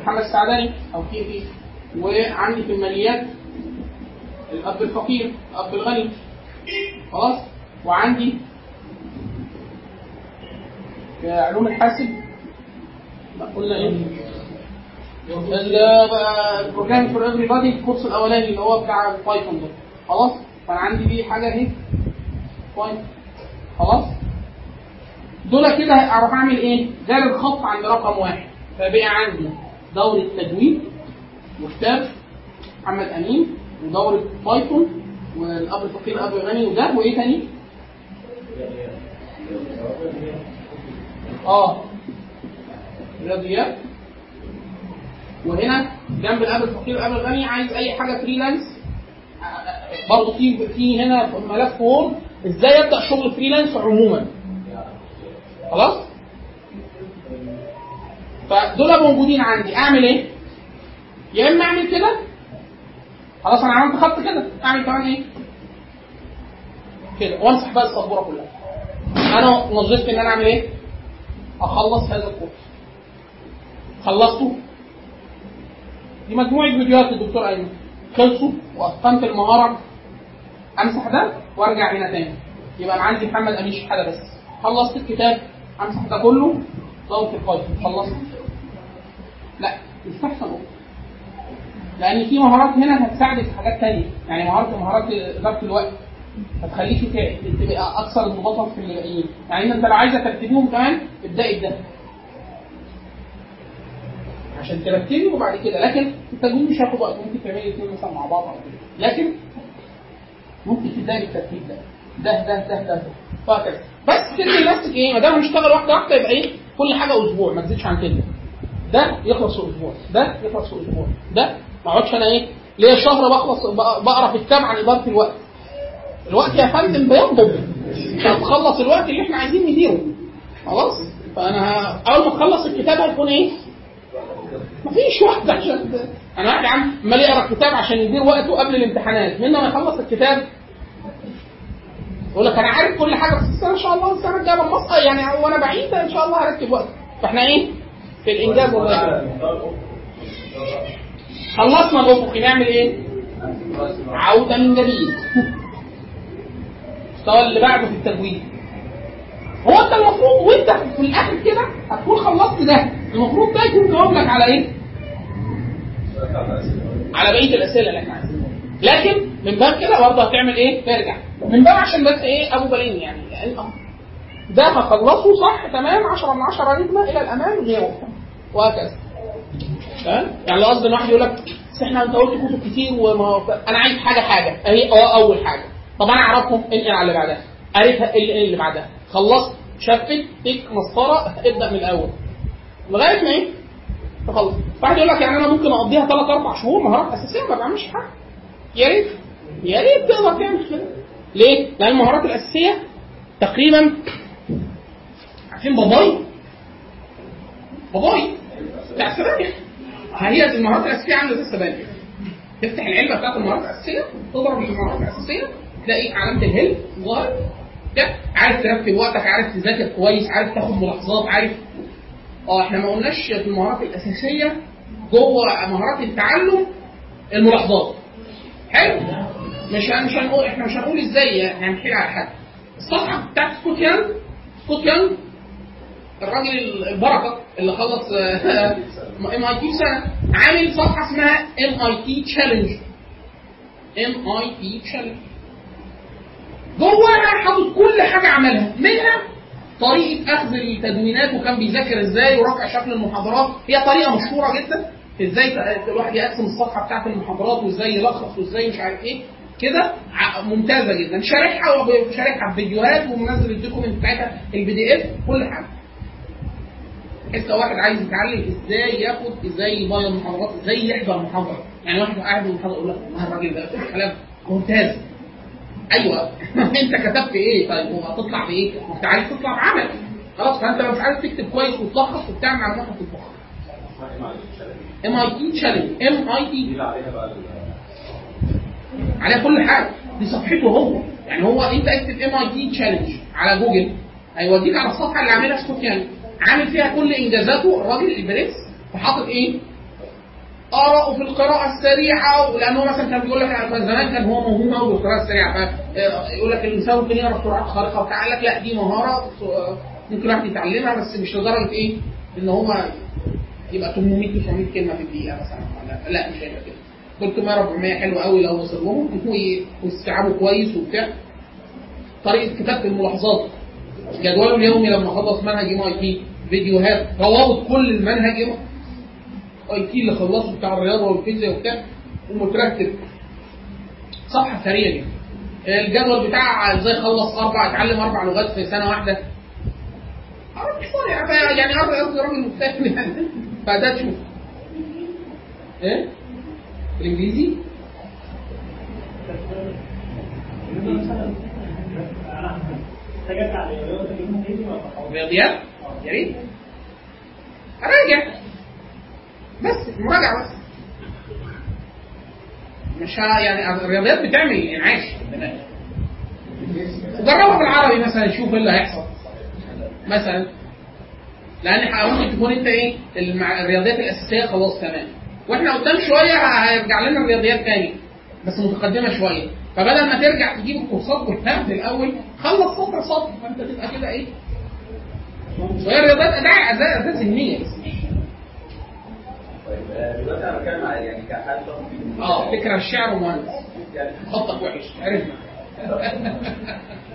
محمد السعداني أو في في وعندي في الماليات الاب الفقير الاب الغني. خلاص؟ وعندي علوم الحاسب؟ ما قلنا إيه؟ ال program for everybody الكورس الأولاني اللي هو بتاع Python ده. خلاص؟ فانا عندي دي حاجة أهي. Python خلاص؟ دول كده اعرف أعمل إيه؟ جاري الخط عند رقم واحد. فبقى عندي دورة تجويد وكتاب محمد أمين ودورة Python والأب الفقير الاب الغني وده وإيه تاني؟ آه. رياضيات وهنا جنب الأب الفقير الاب الغني عايز أي حاجة freelance برضه في في هنا ملف Word إزاي أبدأ شغل freelance عموما؟ خلاص؟ فدول موجودين عندي. أعمل إيه؟ يا إما أعمل كده. خلاص أنا عملت خط كده. أعمل كمان إيه؟ كده. وامسح بقى السبوره كلها أنا نظرت إن أنا أعمل إيه؟ أخلص هذا الكورس خلصته. دي مجموعة فيديوهات للدكتور أيمن. خلصوا وأتقنت المهارة. أمسح ده وأرجع هنا تاني. يبقى أنا عندي محمد أمين شحاته بس. خلصت الكتاب أمسح ده كله. ضغط القلب خلصت. لا يستحسن. لأن في مهارات هنا هتساعدك في حاجات تانية. يعني مهارات مهارات اداره الوقت. هتخليكي تبقى أكثر انضباطا في اللي يعني أنت لو عايزة ترتبيهم كمان ابدأي بده. عشان ترتبي وبعد كده. لكن التجويد مش هياخد وقت. ممكن تعملي الاثنين مثلا مع بعض أو كده. لكن ممكن تبدأي بالترتيب ده. ده ده ده ده, ده. وهكذا. بس تدي لنفسك إيه؟ ما دام هنشتغل واحدة واحدة يبقى إيه؟ كل حاجة أسبوع. ما تزيدش عن كده. ده يخلص في أسبوع. ده يخلص في أسبوع. ده ما أقعدش أنا إيه؟ ليا شهر بخلص بقرأ في كتاب عن إدارة الوقت. الوقت يا فندم بينضب هتخلص الوقت اللي إحنا عايزين نديره. خلاص؟ فأنا أول ما تخلص الكتاب هيكون إيه؟ مفيش وقت عشان أنا واحد عم امال يقرا الكتاب عشان يدير وقته قبل الامتحانات. من ما يخلص الكتاب. يقول لك أنا عارف كل حاجة بس السنة إن شاء الله السنة الجايه بنص يعني وأنا بعيد إن شاء الله هرتب وقت فإحنا إيه؟ في الإنجاز والله. خلصنا الافقي نعمل إيه؟ عوده من جديد. المستوى اللي بعده في التجويد هو انت المفروض وانت في الآخر كده هتكون خلصت ده. المفروض ده يكون جاوب لك على إيه؟ على بقية الأسئلة اللي إحنا عايزينها. لكن من باب كده برضه هتعمل إيه؟ ترجع. من باب عشان بس إيه؟ أبو بالين يعني. ده هخلصه صح تمام 10 من 10 نجمه إلى الأمام غيره. وهكذا. تمام؟ يعني لو قصد إن واحد يقول لك إحنا أنت قلت كتب كتير وما أنا عايز حاجة حاجة. أهي آه أول حاجة. طب أنا اعرفهم انقل على اللي بعدها؟ قريتها اللي, اللي بعدها؟ خلصت شفت تك مسطرة ابدأ من الأول. لغاية ما إيه؟ تخلص. واحد يقول لك يعني أنا ممكن أقضيها ثلاث أربع شهور مهارات أساسية ما بعملش حاجة. يا ريت. يا ريت تقدر تعمل كده. ليه؟ لأن المهارات الأساسية تقريبا عارفين باباي؟ باباي. بتاع السبانخ هي المهارات الأساسية عاملة زي السبانخ تفتح العلبة بتاعت المهارات الأساسية تضرب المهارات الأساسية. تلاقي علامه الهيل ظهر ده عارف ترتب وقتك عارف تذاكر كويس عارف تاخد ملاحظات عارف. آه إحنا ما قلناش في المهارات الأساسية جوه مهارات التعلم الملاحظات. حلو؟ مش مش هنقول إحنا مش هنقول إزاي هنحكي على حد. الصفحة بتاعت سكوت يانج سكوت يانج الراجل البركة اللي خلص MIT سنة عامل صفحة اسمها ام اي تي تشالنج ام اي تي تشالنج جواها حاطط كل حاجة عملها منها طريقة أخذ التدوينات وكان بيذاكر إزاي ورفع شكل المحاضرات. هي طريقة مشهورة جدا إزاي الواحد يقسم الصفحة بتاعت المحاضرات وإزاي يلخص وإزاي مش عارف إيه. كده ممتازة جدا. شارحها وب- شارحها بفيديوهات ومنزل ال document بتاعتها ال PDF كل حاجة. لو واحد عايز يتعلم إزاي ياخد إزاي يبايع المحاضرات إزاي يحضر محاضره يعني واحد قاعد في المحاضرة يقول لك الراجل ده كلام ممتاز. أيوه. أنت كتبت إيه؟ طيب وهتطلع بإيه؟ وانت عايز تطلع بعمل. خلاص فأنت لو مش عارف تكتب كويس وتلخص وبتعمل معلومات هتطبخ ام اي تي تشالنج ام اي تي عليها على كل حاجة. دي صفحته هو. يعني هو أنت اكتب MIT Challenge على جوجل هيوديك على الصفحة اللي عاملها سكوت يعني. عامل فيها كل إنجازاته الراجل البرنس وحاطط إيه؟ آراءه في القراءة السريعة لأنه مثلا كان بيقول لك أنا زمان كان هو موهوم قوي بالقراءة السريعة فيقول لك الإنسان ممكن يقرأ بسرعات خارقة وبتاع لك لا دي مهارة آه، ممكن الواحد يتعلمها بس مش لدرجة إيه إن هو يبقى 800 900 كلمة في الدقيقة مثلا لا, مش هيبقى كده. 300 400 حلو قوي لو وصل لهم وي- واستيعابه كويس وبتاع. طريقة كتابة الملاحظات جدوله اليومي لما خلص منهج MIT فيديوهات روابط كل المنهج IT اللي خلصه بتاع الرياضة والفيزياء وبتاع ومترتب. صفحة سريعه جدا الجدول بتاع إزاي خلص أربع اتعلم أربع لغات في سنة واحدة. مش فاضي يعني قصدي راجل مجتهد يعني. فده تشوف. إيه؟ الإنجليزي؟ رياضيات يا ريت. أراجع. بس مراجعة بس. مش يعني الرياضيات بتعمل انعاش دماغ. وجربها بالعربي مثلا شوف إيه اللي هيحصل. مثلا لأن ممكن تكون أنت إيه الرياضيات الأساسية خلاص تمام. وإحنا قدام شوية هيرجع لنا الرياضيات تاني بس متقدمة شوية. فبدل ما ترجع تجيب الكورسات من الأول خلص سطر سطر فأنت تبقى كده إيه وهي الرياضيات اداء اداء ذهنية. طيب آه، دلوقتي أنا بتكلم يعني شخصي آه فكرة الشعر ومهندس يعني خطك وحش عرفنا.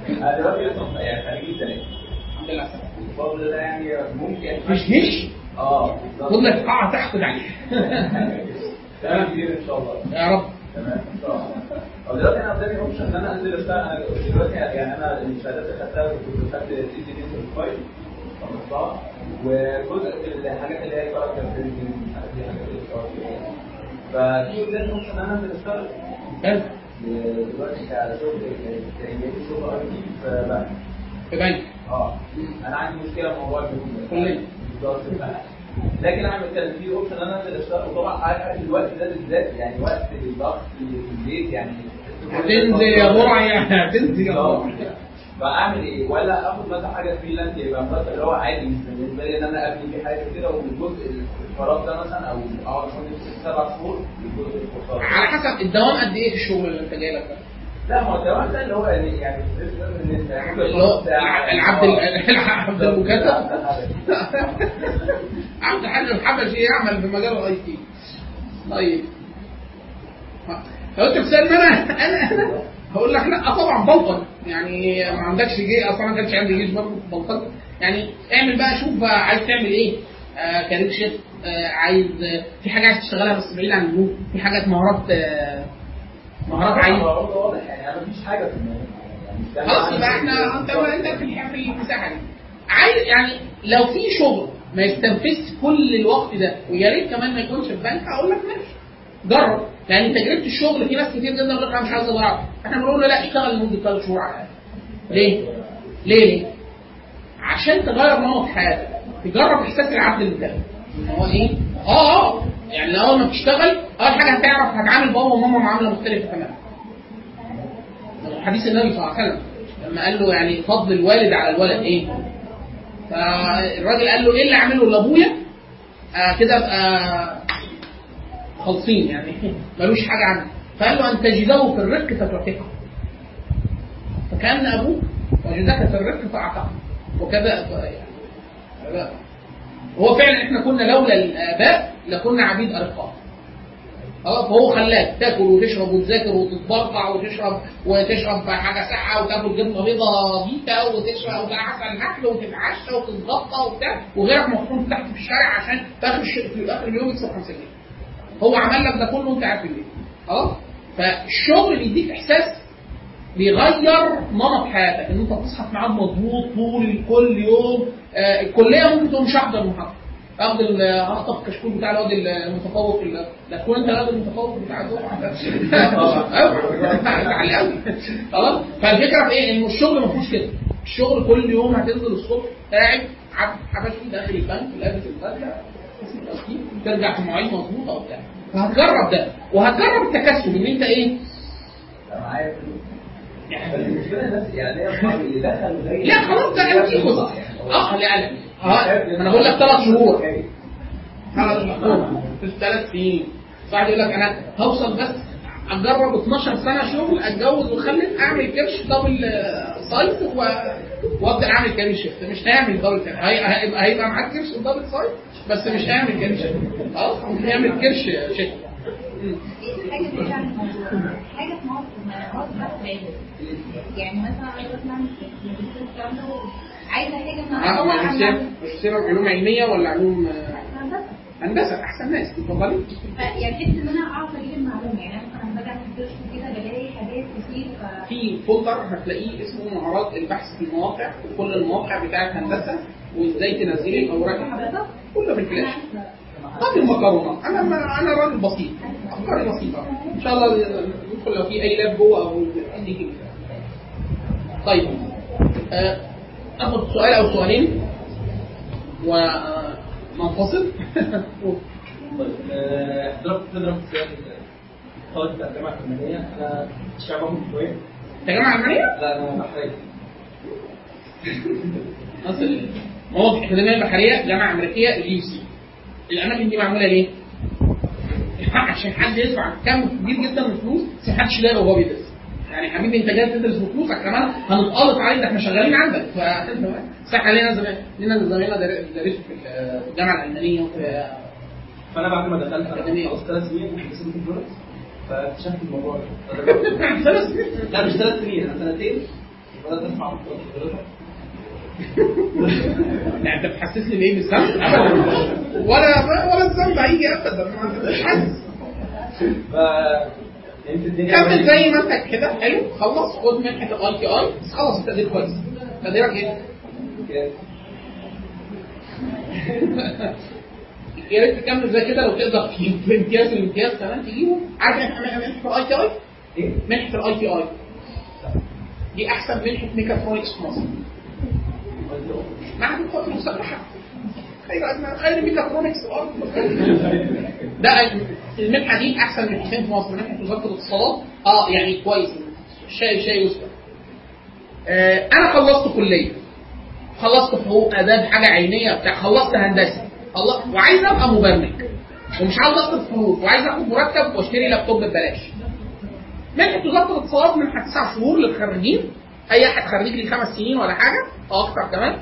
أنا دلوقتي لسه يعني خريج الحمد لله. الفضل ده يعني ممكن مش هش آه خد لك قاعه تحقد عليه تمام كتير إن شاء الله. يا رب. تمام إن شاء الله. طب دلوقتي أنا قدامي اوبشن إن أنا أنزل أشتغل أنا دلوقتي يعني أنا الشهادات اللي خدتها كنت خدت الاي دي دي سيرتيفايد وجزء الحاجات اللي هي كاركتر ففي اوبشن ان أنا انزل اشتغل حلو. دلوقتي كإنجاز شغل IT في بنك في بنك آه أنا عندي مشكله في موضوع الجمهور. بالظبط. لكن أنا بتكلم في option ان أنا انزل اشتغل وطبعا عارف الوقت ده بالذات يعني وقت الضغط في البيت يعني هتنزل يا برع يعني هتنزل يا برع فاعمل إيه؟ ولا آخد مثلا حاجة freelance يبقى مرتب اللي هو عادي مش بالنسبة لي إن أنا أبني فيه حاجة كده والجزء الفراغ ده مثلا أو أقعد مثلا سبع شهور لجزء الكورسات على حسب الدوام قد إيه في الشغل اللي أنت جاي لك ده؟ لا ما هو الدوام ده اللي هو يعني يعني يعني. العبد ال- العبد المكاتب آه. عبد الحاج الحبشي يعمل في مجال ال IT طيب. لو أنت بتسألني أنا؟ أنا؟ هقول لك لا طبعا بلطج يعني ما عندكش جيش أصلا ما كانش عندي جيش برضه بلطج يعني اعمل بقى شوف بقى عايز تعمل إيه. آه career shift آه عايز آه في حاجة عايز تشتغلها بس بعيد عن ال group في حاجات مهارات آه مهارات عايز. واضح يعني أنا مفيش حاجة في دماغي. يعني خلاص يبقى إحنا أنت أنت في المساحة دي. عايز يعني لو في شغل ما يستنفذش كل الوقت ده ويا ريت كمان ما يكونش في بنك هقول لك ماشي. جرب. لأن تجربه الشغل في ناس كتير جدا يقول لك أنا مش عايز اضيع إحنا بنقول له لا اشتغل لمدة ثلاث شهور على ليه؟ ليه؟ ليه؟ عشان تغير نمط حياتك تجرب إحساس العبد ان هو إيه؟ آه آه يعني اول ما تشتغل أول حاجة هتعرف هتعامل بابا وماما معاملة مختلفة تماما حديث النبي صلى الله عليه وسلم لما قال له يعني فضل الوالد على الولد إيه؟ فالراجل قال له إيه اللي اعمله لأبويا؟ آه كده ابقى خالصين يعني. ملوش حاجة عنه. فقال له أن تجده في الرق فتعتقه. فكأن أبوك وجدك في الرق فأعتقه. وكذا يعني هو فعلا إحنا كنا لولا الآباء لكنا عبيد ارقاء خلاص فهو خلاك تاكل وتشرب وتذاكر وتتبرطع وتشرب وتشرب حاجة ساقعة وتاكل جبنة بيضة بيتا وتشرب وتعسل الاكل وتتعشى وتتغطى وبتاع. وغيرك محطوط تحت في الشارع عشان في اخر في آخر اليوم يكسب 5 جنيه. هو عمل لك ده كله وانت قاعد في البيت. خلاص؟ فالشغل بيديك إحساس بيغير نمط حياتك إن أنت تصحى في ميعاد مظبوط طول كل يوم آه الكلية ممكن تقوم مش هحضر المحاضرة اخد اخطف الكشكول بتاع الواد المتفوق ال- ده تكون أنت الواد المتفوق بتاع الدفعه ده. قوي خلاص فالفكرة في إيه؟ ان الشغل ما فيهوش كده الشغل كل يوم هتنزل الصبح قاعد حبشي داخل البنك لابس البدلة اسم التوكيل ترجع في مواعيد مظبوطة وبتاع. فهتجرب ده. وهتجرب التكسب ان انت إيه؟ أنا معايا فلوس بس المشكلة الناس يعني زي لا خلاص ده انت خد آه لا لا. ما أنا بقول لك ثلاث شهور. ثلاث شهور. في ثلاث سنين. واحد يقول لك أنا هوصل بس أجرب 12 سنة شغل أتجوز وأخلف أعمل كرش double آه، size و- وأبدأ أعمل career shift. مش هيعمل double هيبقى هيبقى معاك كرش double size بس مش هيعمل career shift. خلاص مش هيعمل career shift. عن الموضوع حاجة في مصر يعني مثلا حاجة آه ما ماجستير ماجستير علوم علمية ولا علوم آه، هندسه أحسن ناس اتفضلي يعني حتة إن أنا أعرف أجيب المعلومه يعني أنا مثلا باجي اعمل search كده بلاقي حاجات كتير في folder هتلاقيه اسمه مهارات البحث في المواقع وكل المواقع بتاعت هندسة وإزاي تنزلي الاوراق كله في الفلاش. طب المكرونة. أنا أنا راجل بسيط أفكاري بسيطة. إن شاء الله ندخل لو في أي لاب جوه أو اديك ال- طيب آه، آخد سؤال أو سؤالين وننفصل طيب آه، ضربت تضرب طالب بتاع الجامعة الفلانيه أنا شعب باخد شوية الجامعة الالمانيه لا أنا بحرج اصل مواقع الاكاديميه البحرية جامعة أمريكية اليو سي الأماكن دي معمولة ليه؟ عشان حد يدفع كم كبير جدا من الفلوس بس محدش يلاقي وهو بيدرس. يعني حبيبي انت جاي تدرس بفلوسك كمان هنتقلط عليك ده إحنا شغالين عندك. ف صح لينا زمان لينا زمايلنا در- درسوا في الجامعة الألمانية وفي فأنا بعد ما دخلت. أنا خلصت ثلاث سنين وحسيت في فلورنس فاكتشفت الموضوع ده. ثلاث سنين؟ لا مش ثلاث سنين أنا سنتين. بدات أدفع يعني أنت بتحسسني بإيه؟ بالذنب؟ ولا ولا الذنب هيجي ابدا. مش حاسس كمل زي ما انت كده حلو خلص خد منحه ال ITI بس خلص التقدير كويس تقديرك إيه؟ يا ريت تكمل زي كده لو تقدر تجيب في امتياز الامتياز كمان تجيبه. عارف إحنا منحه ال ITI؟ إيه؟ منحة ال ITI دي أحسن منحة ميكاترونكس في مصر. معهد القوات المسلحه أدنى- خير ميكاترونكس ده المنحه دي أحسن منحتين في مصر منحه وزارة الاتصالات. آه يعني كويس. شيء شيء يذكر آه أنا خلصت كلية. خلصت حقوق آداب حاجة علمية بتاع خلصت هندسة. خلصت وعايز أبقى مبرمج. ومش عاوز أصرف فلوس. وعايز أخد مرتب وأشتري لابتوب ببلاش. منحه وزارة الاتصالات منحه تسع شهور للخريجين. أي أحد خريج لي خمس سنين ولا حاجة أو أكتر كمان.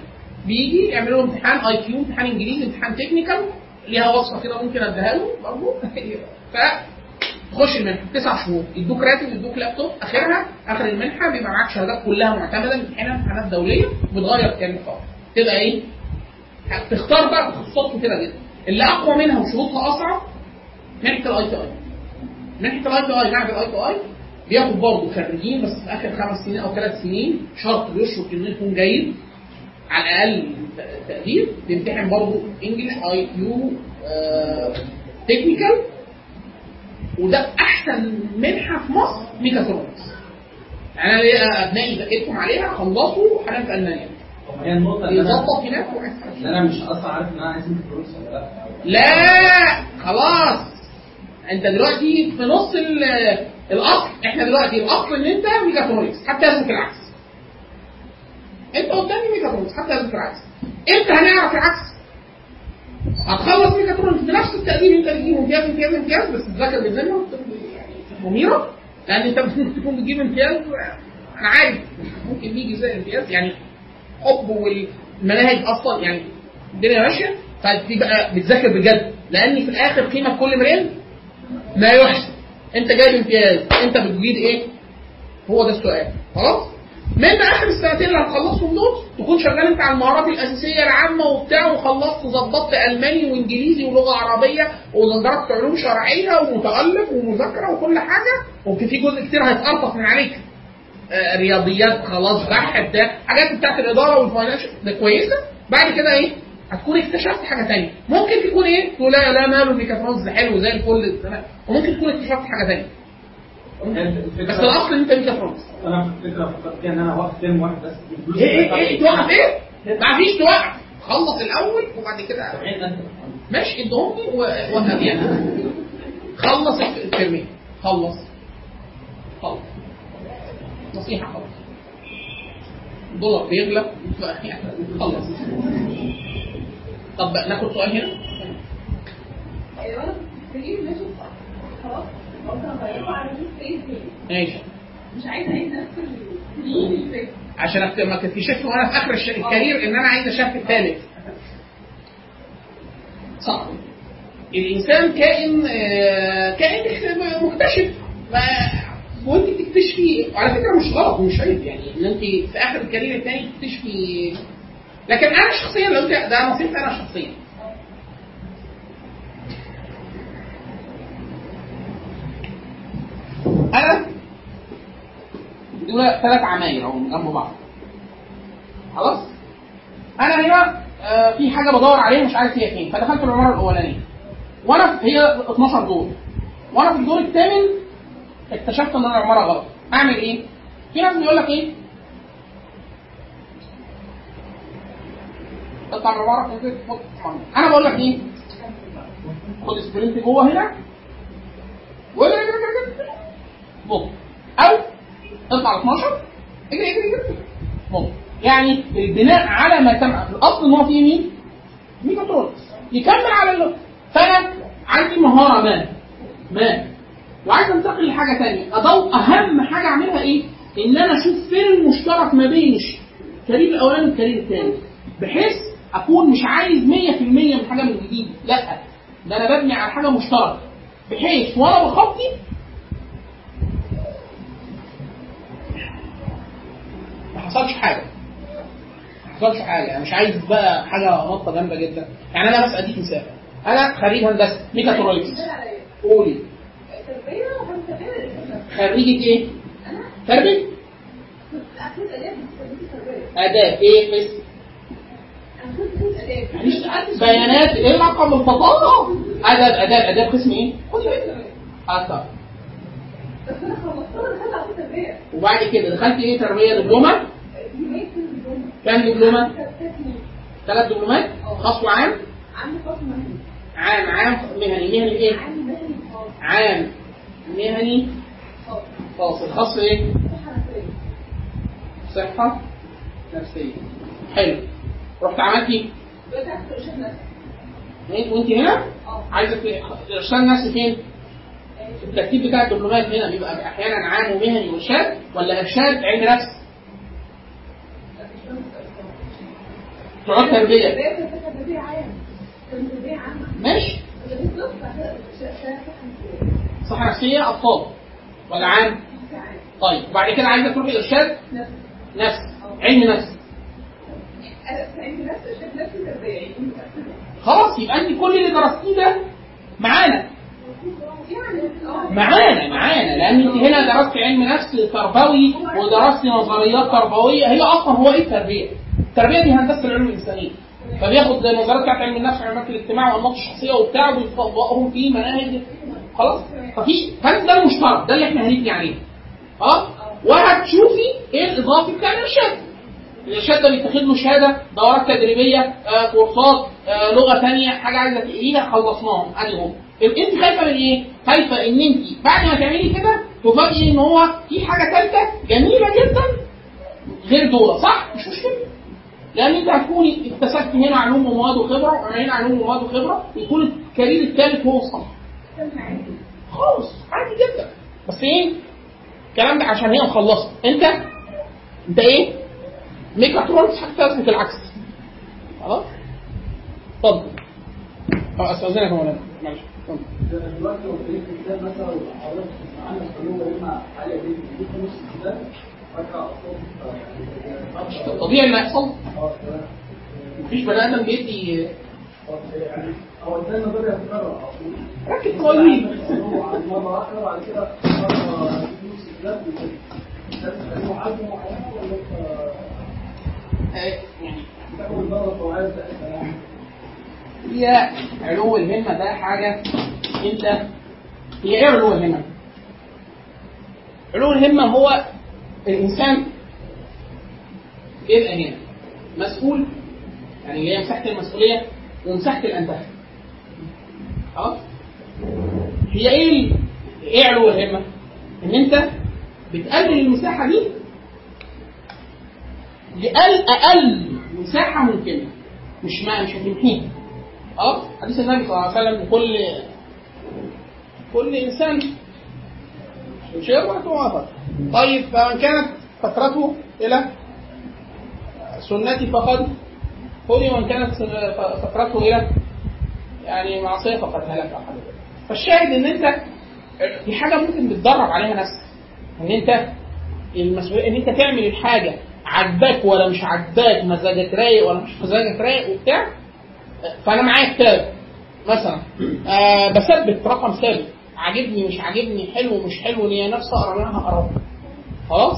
بيجي يعملوا امتحان IQ امتحان انجليزي امتحان technical ليها وصفة كده ممكن أديها له برضه ف تخش المنحة. تسع شهور. يدوك راتب يدوك لابتوب آخرها آخر المنحة بيبقى معاك شهادات كلها معتمدة. امتحانات امتحانات دولية. بتغير كام خالص. تبقى إيه؟ تختار بقى تخصصات كتيرة جدا. اللي أقوى منها وشروطها اصعب منحة ال ITI منحة ال ITI معهد ال ITI بياخد برضه خريجين بس في آخر خمس سنين أو ثلاث سنين شرط يشرط انه يكون جيد. على الأقل تقدير تمتحن برضه English IQ technical وده أحسن منحة في مصر ميكاترونكس يعني أنا ليا أبنائي ذاكرتهم عليها خلصوا حاليا في ألمانيا. هي ان أنا يظبط هناك ان أنا مش أصلا عارف ان أنا عايز فلوس ولا لأ. لا خلاص. أنت دلوقتي في نص ال- الاصل إحنا دلوقتي الاصل إن أنت ميكاترونكس حتى يثبت العكس انت قدامي ميكاترونكس حتى يثبت العكس إمتى هنعرف العكس. هتخلص ميكاترونكس بنفس التقدير انت بتجيب امتياز امتياز امتياز بس تذاكر بالذمه يعني مميره لأن انت ممكن تكون بتجيب امتياز أنا عارف ممكن يجي زي امتياز يعني حب والمناهج أصلا يعني الدنيا ماشية. فتبقى بتذاكر بجد لأن في الآخر قيمة كل امرئ ما يحسن انت جايب امتياز انت بتجيد إيه؟ هو ده السؤال. خلاص؟ من آخر السنتين اللي هتخلصهم دول تكون شغال أنت على المهارات الأساسية العامة وبتاع وخلصت ظبطت ألماني وإنجليزي ولغة عربية ودرجت علوم شرعية ومتألق ومذاكرة وكل حاجة وفي في جزء كتير هيتقرطف من عليك. آه، رياضيات خلاص بحث بتاع حاجات بتاعت الإدارة وال financial ده كويسة. بعد كده إيه؟ هتكون اكتشفت حاجة ثانية ممكن تكون إيه؟ تقول لا لا ماله الميكاترونكس حلو زي الفل وممكن تكون اكتشفت حاجة ثانية بس الاصل ان أنت ميكاترونكس أنا فكرة فكرت فيها ان أنا واقف term واحد بس. إيه إيه إيه توقف إيه ما فيش توقف. خلص الأول وبعد كده أنت. ماشي ادهمني ووهب يعني خلص الترمين. خلص. خلص. نصيحة خلص الدولار بيغلى. يعني خلص. طب ناخد سؤال هنا؟ ماشي. خلاص. ماشي مش عايزه نفس ال عشان ما تكتشفش وأنا في آخر الكارير إن أنا عايز اشاف الثالث. صعب الإنسان كائن آه، كائن مكتشف. وأنت بتكتشفي وعلى فكرة مش غلط ومش عيب يعني إن أنت في آخر الكارير الثاني تكتشفي. لكن أنا شخصيا لو ده نصيحتي أنا شخصيا أنا دول ثلاث عماير أهو جنب بعض خلاص أنا هنا آه، في حاجة بدور عليها مش عارف هي فين فدخلت العمارة الأولانية وأنا هي 12 دور وأنا في الدور الثامن اكتشفت إن أنا العمارة غلط أعمل إيه؟ في ناس بيقول لك إيه؟ اطلع من العمارة. أنا بقول لك إيه؟ خد sprint جوه هنا بوم أو اطلع على 12 اجري اجري اجري. يعني البناء على ما تم الاصل هو فيه مين؟ ميكاترونكس يكمل على اللغة. فأنا عندي مهارة ما ما. وعايز انتقل لحاجة ثانية برضو أهم حاجة أعملها إيه؟ إن أنا أشوف فين المشترك ما بين ال career الأولاني وال career الثاني بحيث أكون مش عايز 100% من حاجة من جديد. لأ. ده أنا ببني على حاجة مشتركة. بحيث وأنا بخطي حصلش حاجة. ما حصلش حاجة. يعني مش عايز بقى حاجة نقطه جامدة جدا. يعني أنا بس أديك مثال. أنا خريج هندسة ميكاترونكس. قولي. تربيه خريجة إيه؟ أنا تربية. آداب. تربيه إيه قسم؟ أنا اداب بيانات. إيه رقم البطاقة؟ آداب آداب آداب. قسم إيه؟ أنا دخلت على تربيه وبعد كده دخلت إيه؟ تربية. دبلومة؟ كام دبلومة؟ ثلاث دبلومات؟ خاص وعام؟ عندي فصل مهني عام عام مهني مهني إيه؟ خاص عام مهني خاص خاص الخاص إيه؟ صحة نفسية حلو رحت عملتي إيه وأنت هنا؟ عايزة ارشاد نفسي فين؟ الترتيب بتاع الدبلومات هنا بيبقى أحيانا عام ومهني وارشاد ولا ارشاد علم نفس تقعد تربيه تربيه كانت تربيه عام كانت تربيه عامه ماشي تربيه نص بعد كده صحه نفسيه صحه نفسيه أطفال. ولا عام طيب. وبعد كده عايزة تروحي نفسي نفس. علم نفس. خلاص يبقى أنت كل اللي درستيه ده معانا. معانا معانا. لأن أنت هنا درست علم نفس تربوي ودرست نظريات تربوية. هي أصلا هو إيه التربية؟ التربيه دي هندسة العلوم الإنسانية. فبياخد النظريات بتاعت علم النفس وعلومات الاجتماع والانماط الشخصية وبتاع وبيطبقهم في مناهج. خلاص؟ ففي فانت ده المشترك؟ ده اللي إحنا هنبني عليه. آه وهتشوفي إيه الإضافي بتاع الإرشاد. الإرشاد ده بيتاخد له شهادة دورات تدريبية آه كورسات آه لغة ثانية حاجة عايزة تقريها خلصناهم. أدي هو انت خايفة من إيه؟ خايفة ان انت بعد ما تعملي كده تفاجئي ان هو في حاجة ثالثه جميلة جدا غير دول صح؟ مش مشكلة. لأن أنت هتكوني اكتسبت هنا علوم ومواد وخبرة وهنا علوم ومواد وخبرة يكون ال career الثالث هو الصح خالص عادي جدا. بس إيه؟ الكلام ده عشان هي مخلصة. أنت؟ أنت إيه؟ ميكاترونكس حتى تثبت العكس. خلاص؟ اتفضل آه أستأذنك يا مولانا. معلش. دلوقتي لو في مثلا في طبيعي آه تمام مفيش بني آدم بيدي ركز انت آه،؟ هي علو الهمة ده حاجة انت هي إيه علو الهمة؟ علو الهمة هو الإنسان يبقى هنا مسؤول يعني اللي هي مساحة المسؤولية ومساحة الأنتخاب. خلاص؟ هي إيه إيه علو الهمة؟ إن أنت بتقلل المساحة دي لأقل أقل مساحة ممكنة. مش ما مش هتمحيها خلاص حديث النبي صلى الله عليه وسلم كل كل إنسان شربة ووتر طيب فمن كانت فترته إلى سنتي فقد هدي ومن كانت فترته إلى يعني معصية فقد هلك كده. فالشاهد إن أنت دي حاجة ممكن بتدرب عليها نفسك. إن أنت المسؤوليه إن أنت تعمل الحاجة عجباك ولا مش عجباك مزاجك رايق ولا مش مزاجك رايق وبتاع فأنا معايا كتاب مثلا. آه بثبت رقم ثابت. عاجبني مش عاجبني حلو مش حلو ليا نفسي أقرأ منها اقرا خلاص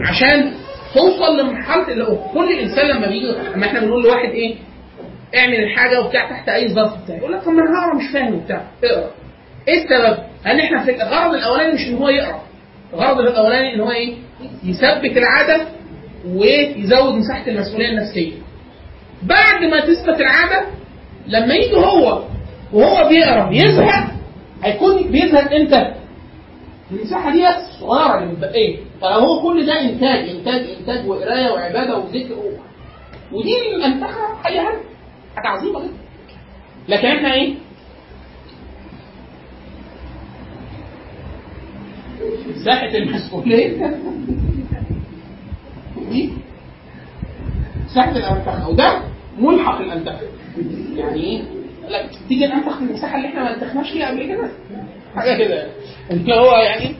عشان توصل لمرحلة اللي كل إنسان لما بيجي لما إحنا بنقول لواحد إيه اعمل الحاجة وبتاع تحت أي ظرف بتاع يقول لك طب ما أنا هقرأ مش فاهم وبتاع اقرأ إيه السبب؟ ان إحنا في الغرض الأولاني مش إن هو يقرأ الغرض الأولاني إن هو إيه؟ يثبت العادة ويزود مساحة المسؤولية النفسية بعد ما تثبت العادة لما يجي هو وهو بيقرأ يزهق هيكون بيزهق إمتى؟ المساحه دي صغيرة اللي متبقيه فلو هو كل ده إنتاج إنتاج إنتاج وقراية وعبادة وذكر. ودي الانتخه حاجة حاجة. حاجة عظيمة جدا. لكن إحنا إيه؟ مساحة المسؤولية. دي مساحة الانتخه وده ملحق الانتخه يعني إيه؟ لا تيجي ننتخ في المساحة اللي إحنا ما انتخناش فيها قبل كده؟ حاجة كده. اللي هو يعني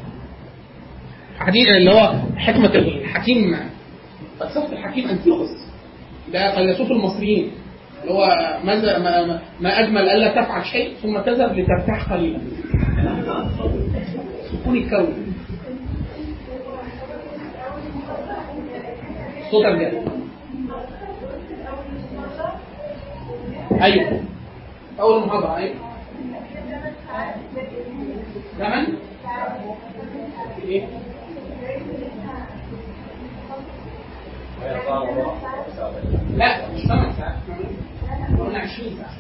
حديث اللي هو حكمة الحكيم. فلسفه الحكيم انتيوخوس ده فيلسوف المصريين. اللي هو ماذا ما, ما- أجمل ألا تفعل شيء ثم تذهب لترتاح قليلا. سكون الكون. صوتك جاي أيوه. أول محاضره أيوه. ثمن إيه لا مش ثمان ساعات قلنا 20 ساعه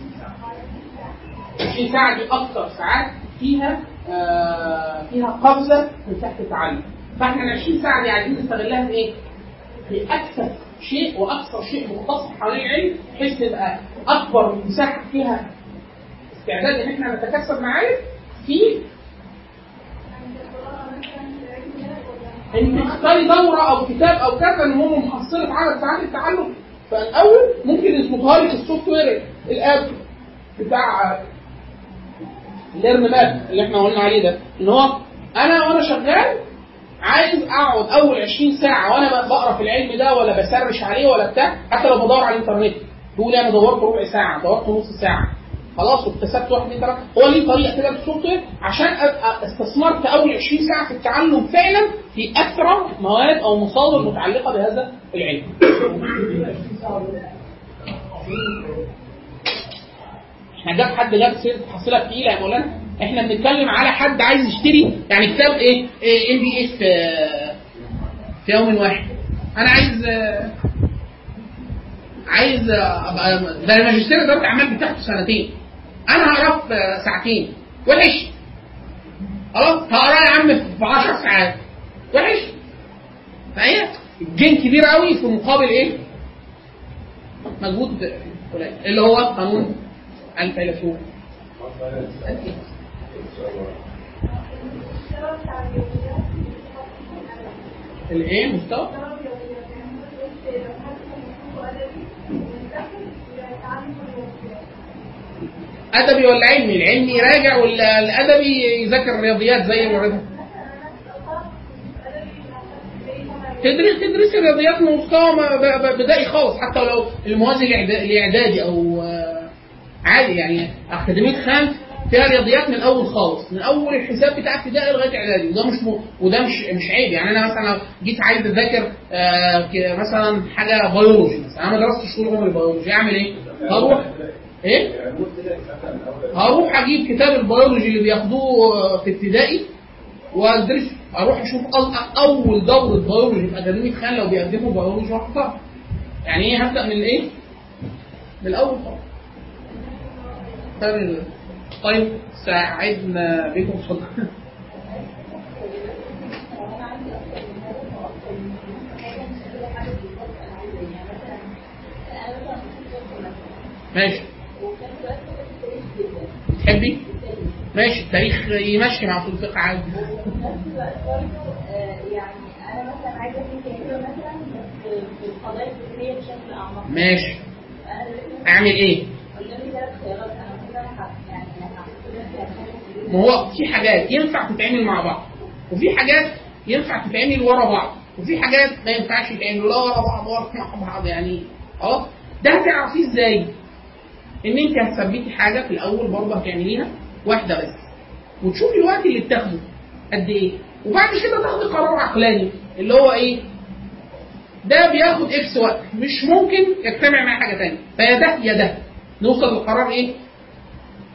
20 ساعه دي أكثر ساعات فيها آه فيها قفزة من تحت التعلم. فاحنا ال 20 ساعه دي عايزين نستغلها في إيه؟ في أكثر شيء وأكثر شيء مختص حوالين العلم بحيث تبقى أكبر مساحة فيها استعداد إن إحنا نتكسب معارف في إن تختاري دورة أو كتاب أو كذا إن هم محصله عدد ساعات التعلم فالأول ممكن يظبطها لك ال software ال app بتاع ال learn map اللي إحنا قلنا عليه ده. إن هو أنا وأنا شغال عايز أقعد أول 20 ساعة وأنا بقرأ في العلم ده ولا ب search عليه ولا بتاع حتى لو بدور على الإنترنت. تقول أنا دورت ربع ساعة دورت نص ساعة. خلاص واكتسبت واحد اثنين ثلاثة هو ليه طريقة كده في ال software عشان أبقى استثمرت أول 20 ساعة في التعلم فعلا في أكثر مواد أو مصادر متعلقة بهذا العلم. إحنا جاب حد جاب سيره حصيلة تقيلة يا مولانا. إحنا بنتكلم على حد عايز يشتري يعني كتاب إيه؟ MBA في يوم واحد. أنا عايز آه، عايز آه، ابقى ده الماجستير اداره اعمال بتاخده سنتين. أنا هقراه في ساعتين. وحش. خلاص؟ هقراه يا عم في 10 ساعات. وحش. فهي جين كبير قوي في مقابل إيه؟ مجهود قليل. اللي هو قانون الفيلسوف الإيه؟ مستوى؟ ادبي ولا علمي العلمي يراجع ولا الادبي يذاكر الرياضيات زي الرياضيات تدرس تدرس الرياضيات من مستوى ما- بدائي خالص حتى لو الموازي الإعدادي أو آه، عادي يعني أكاديمية خان فيها رياضيات من الأول خالص من أول الحساب بتاع ابتدائي لغاية إعدادي وده مش. وده مش مش عيب يعني أنا مثلا جيت عايز أذاكر آه مثلا حاجة بيولوجي مثلا أنا ما درستش طول عمري بيولوجي أعمل إيه؟ هروح إيه؟ هروح أجيب كتاب البيولوجي اللي بياخدوه في ابتدائي وادرسه أروح أشوف أول دورة بيولوجي في أكاديمية خان لو بيقدموا بيولوجي واحطها يعني إيه؟ هبدأ من الايه؟ من الأول طيب طيب ساعدنا بكم. اتفضل ماشي. تحبي؟ ماشي التاريخ يمشي مع اصول الفقه عادي يعني أنا مثلا عايزه مثلا بس في القضايا الفكريه بشكل اعمق ماشي أعمل إيه؟ ما هو في حاجات ينفع تتعمل مع بعض وفي حاجات ينفع تتعمل ورا بعض وفي حاجات ما ينفعش تتعمل لا ورا بعض ولا مع بعض يعني آه ده هتعرفيه إزاي؟ ان انت هتثبتي حاجة في الأول برضه هتعمليها واحدة بس. وتشوفي الوقت اللي بتاخده قد إيه. وبعد كده تاخدي قرار عقلاني اللي هو إيه؟ ده بياخد إكس وقت. مش ممكن يجتمع مع حاجة ثانية فيا ده يا ده. نوصل لقرار إيه؟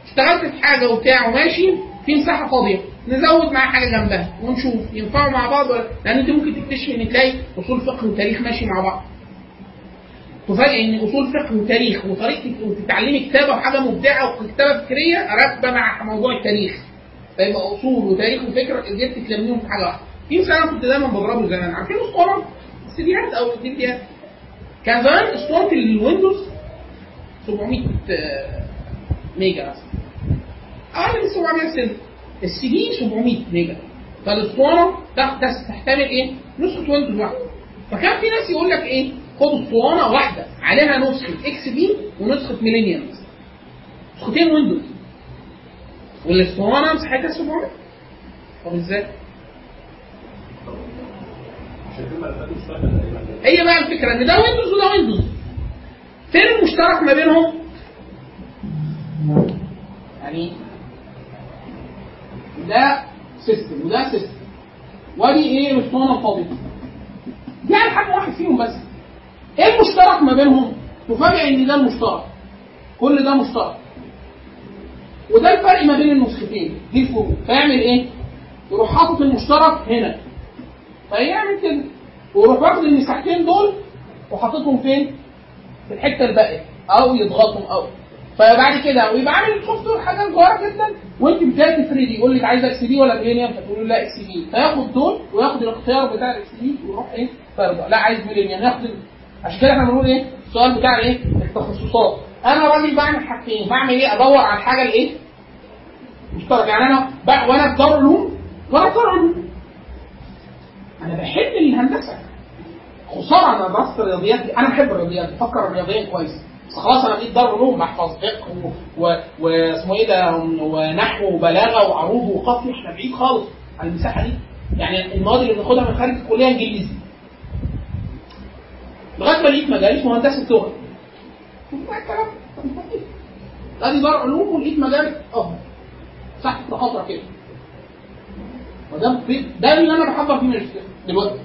اشتغلت في حاجة وبتاع وماشي في مساحة فاضية. نزود معاه حاجة جنبها ونشوف. ينفعوا مع بعض ولا لأن انت ممكن تكتشفي ان تلاقي أصول فقه وتاريخ ماشي مع بعض. تفاجئ إن أصول فقه وتاريخ وطريقة وتتعلمي كتابه وحاجة مبدعة وكتابة فكرية راكبه مع موضوع التاريخ. فيبقى أصول وتاريخ وفكره قدرت تلميهم في حاجة واحدة. في مثال أنا كنت دايما بضربه زمان. عارفين اسطوانه السيديات أو ال DVD هات كان زمان اسطوانه ال Windows 700 آه، ميجا مثلا. أقل من 700 سنت السي دي 700 ميجا فالاسطوانه تحتمل إيه؟ نسخة Windows واحدة. فكان في ناس يقول لك إيه؟ خد اسطوانه واحدة. عليها نسخة XP ونسخة Millennium نسختين Windows والاسطوانة مساحتها 700 طب إزاي؟ هي بقى الفكرة إن ده Windows وده Windows فين المشترك ما بينهم؟ يعني ده system وده system وادي إيه؟ الاسطوانة الفاضية. دي على حاجة واحد فيهم بس. إيه المشترك ما بينهم؟ تفاجئ إن ده المشترك. كل ده مشترك. وده الفرق ما بين النسختين. دي الفروق. فيعمل إيه؟ يروح حاطط المشترك هنا. فيعمل كده. ويروح واخد المساحتين دول وحاططهم فين؟ في الحتة الباقية. أو يضغطهم أو. فبعد كده ويبقى عامل وير حاجات صغيره جدا. وأنت بتلاقي تفريدي يقول لك عايز إكس بي ولا ميلينيوم فتقول له لا إكس بي. فياخد دول وياخد الاختيار بتاع الاكس بي ويروح إيه؟ فرضه لا عايز ميلينيوم ياخد عشان كده إحنا بنقول إيه؟ السؤال بتاع إيه؟ التخصصات. أنا راجل بعمل حاجتين. بعمل إيه؟ ادور على الحاجة الايه؟ مشترك يعني أنا بقى وأنا في دار علوم وأنا في دار علوم أنا بحب الهندسة. خسارة أنا درست الرياضيات دي. أنا بحب الرياضيات. بفكر الرياضيا كويس. بس خلاص أنا بقيت دار علوم بحفظ فقه واسمه إيه ده؟ ونحو وبلاغة وعروض وقافيه إحنا بعيد خالص عن المساحة دي. يعني المواد اللي بناخدها من خارج الكلية انجليزي. لغاية ما لقيت مجال اسمه هندسه لغه الكلام ادي دار علوم ولقيت مجال افضل صح تخاطره كده. وده ده اللي أنا بحضر فيه ماجستير. دلوقتي.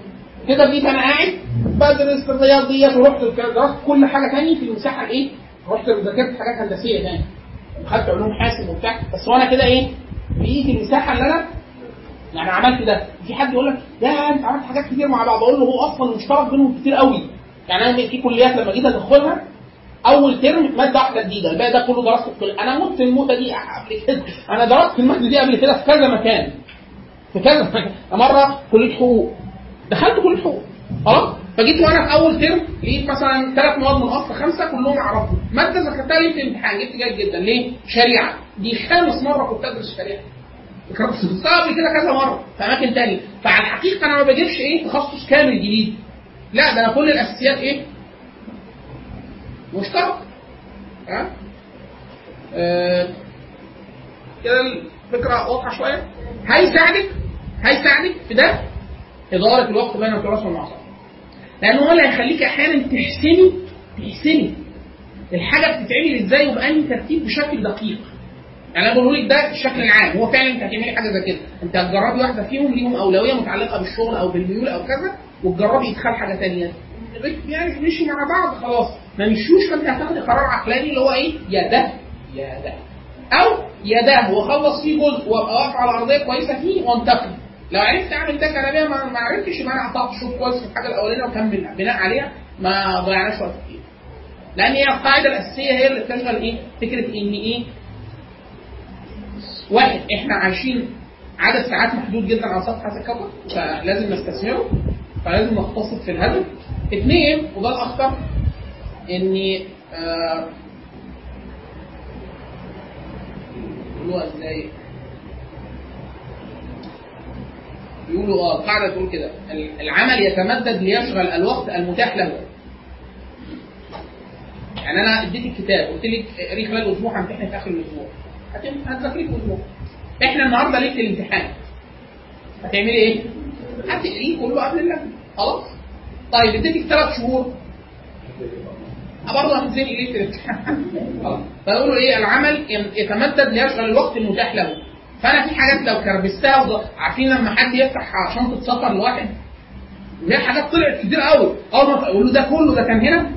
كده بقيت أنا قاعد بدرس الرياضيات ورحت درست كل حاجة تاني في المساحة الايه؟ رحت ذاكرت حاجات هندسية تاني. خدت علوم حاسب وبتاع. بس وأنا كده إيه؟ بقيت المساحة اللي أنا يعني عملت ده. في حد يقول لك يا أنت عملت حاجات كتير مع بعض. أقول له هو أصلا المشترك بينهم كتير قوي. يعني أنا في كليات لما جيت أدخلها أول ترم ماده واحدة جديدة. الباقي ده كله درسته في أنا مت الموتة دي قبل كده. أنا درست المادة دي قبل كده في كذا مكان. في كذا مكان. مرة كلية حقوق. دخلت كلية حقوق. خلاص؟ فجيت وأنا في أول ترم لقيت مثلا ثلاث مواد من أصل خمسة كلهم اعرفهم مادة ذاكرتها لي في الامتحان جبت جيد جدا. ليه؟ شريعة. دي خامس مرة كنت أدرس شريعة. كنت قبل كده كذا مرة في أماكن تانية. فعلى الحقيقة أنا ما بجيبش إيه تخصص كامل جديد. لا ده أنا كل الأساسيات إيه؟ مشترك. ها؟ آه، كده الفكرة واضحة شوية. هيساعدك هيساعدك في ده. إدارة الوقت بين التراث والمعصيه لأن هو اللي هيخليك أحيانا تحسني تحسني الحاجة بتتعمل إزاي وبأنهي ترتيب بشكل دقيق. يعني أنا بقول لك ده الشكل العام. هو فعلا انت هتعملي حاجة زي كده. أنت هتجربي واحدة فيهم ليهم أولوية متعلقة بالشغل أو بالميول أو كذا وتجربي ادخال حاجة ثانية يعني مشي مع بعض خلاص. ما مشوش فانت هتاخدي قرار عقلاني اللي هو إيه؟ يا ده يا ده. أو يا ده واخلص فيه جزء وأبقى واقف على أرضية كويسة فيه وانتقل لو عرفت أعمل ده كلاميا ما ما عرفتش يبقى أنا قطعت شوط كويس في الحاجة الأولانية وكمل بناء عليها ما ضيعناش وقت كتير. لأن هي القاعدة الأساسية هي اللي بتشغل إيه؟ فكرة إن إيه؟ واحد إحنا عايشين عدد ساعات محدود جدا على سطح هذا الكوكب فلازم نستثمره. فلازم نقتصد في الهدف. اثنين وده الاخطر إني آه إزاي؟ بيقولوا آه قاعدة تقول كده. العمل يتمدد ليشغل الوقت المتاح له. يعني أنا إديتك كتاب قلت لك اقريه خلال أسبوع همتحن في آخر الأسبوع. هتذاكري في أسبوع. إحنا النهارده ليله الامتحان هتعملي إيه؟ هتقريه كله قبل اللجنه خلاص؟ طيب اديتك ثلاث شهور. برضه هتنزلي ليله الامتحان خلاص. فيقولوا إيه؟ العمل يتمدد ليشغل الوقت المتاح له. فأنا في حاجات لو كربستها عارفين لما حد يفتح شنطه سفر لواحد؟ وهي حاجات طلعت كتير قوي. أول ما أقول له ده كله ده كان هنا.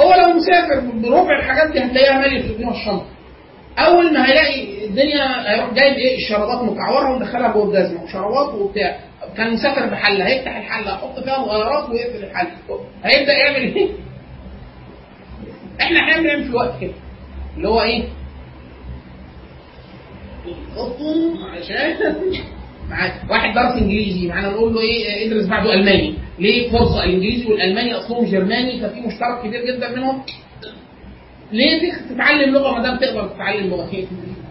هو لو مسافر بربع الحاجات دي هتلاقيها ماليه في جوه الشنطه أول ما هيلاقي الدنيا هيروح جايب إيه الشرابات مكعورها ومدخلها جوه الجزمة. وشرابات وبتاع. كان مسافر بحله هيفتح الحله يحط فيها مغيرات ويقفل الحله هيبدأ يعمل إيه؟ إحنا أحيانا بنعمل في وقت كده؟ اللي هو إيه؟ عشان معاك. واحد درس إنجليزي معانا نقول له إيه؟ ادرس بعده ألماني. ليه؟ فرصة الانجليزي والألماني أصلهم جرماني ففي مشترك كبير جدا منهم. ليه؟ تتعلم لغة ما دام تقدر تتعلم لغة.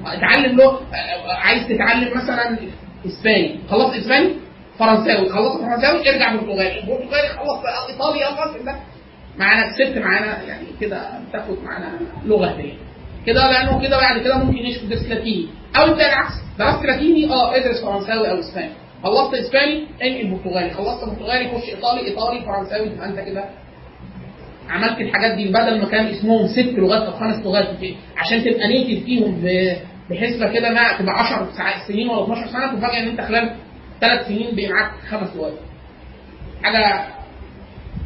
اتعلم لغة آه، عايز تتعلم مثلا إسباني. خلصت إسباني؟ فرنساوي. خلصت فرنساوي ارجع برتغالي. برتغالي خلصت إيطالي خلصت ده معانا كسبت معانا يعني كده تاخد معانا لغة هديه كده لأنه كده بعد كده ممكن يشوف درس لاتيني أو انت العكس. درست لاتيني آه ادرس فرنساوي أو إسباني. خلصت إسباني انقل برتغالي. خلصت برتغالي خش إيطالي إيطالي فرنساوي تبقى أنت كده عملت الحاجات دي. بدل ما كان اسمهم ست لغات أو خمس لغات عشان تبقى نيتف فيهم بحسبة كده تبقى 10 ساعات- سنين ولا 12 سنة تفاجئ إن أنت خلال ثلاث سنين بقى معاك خمس لغات. حاجة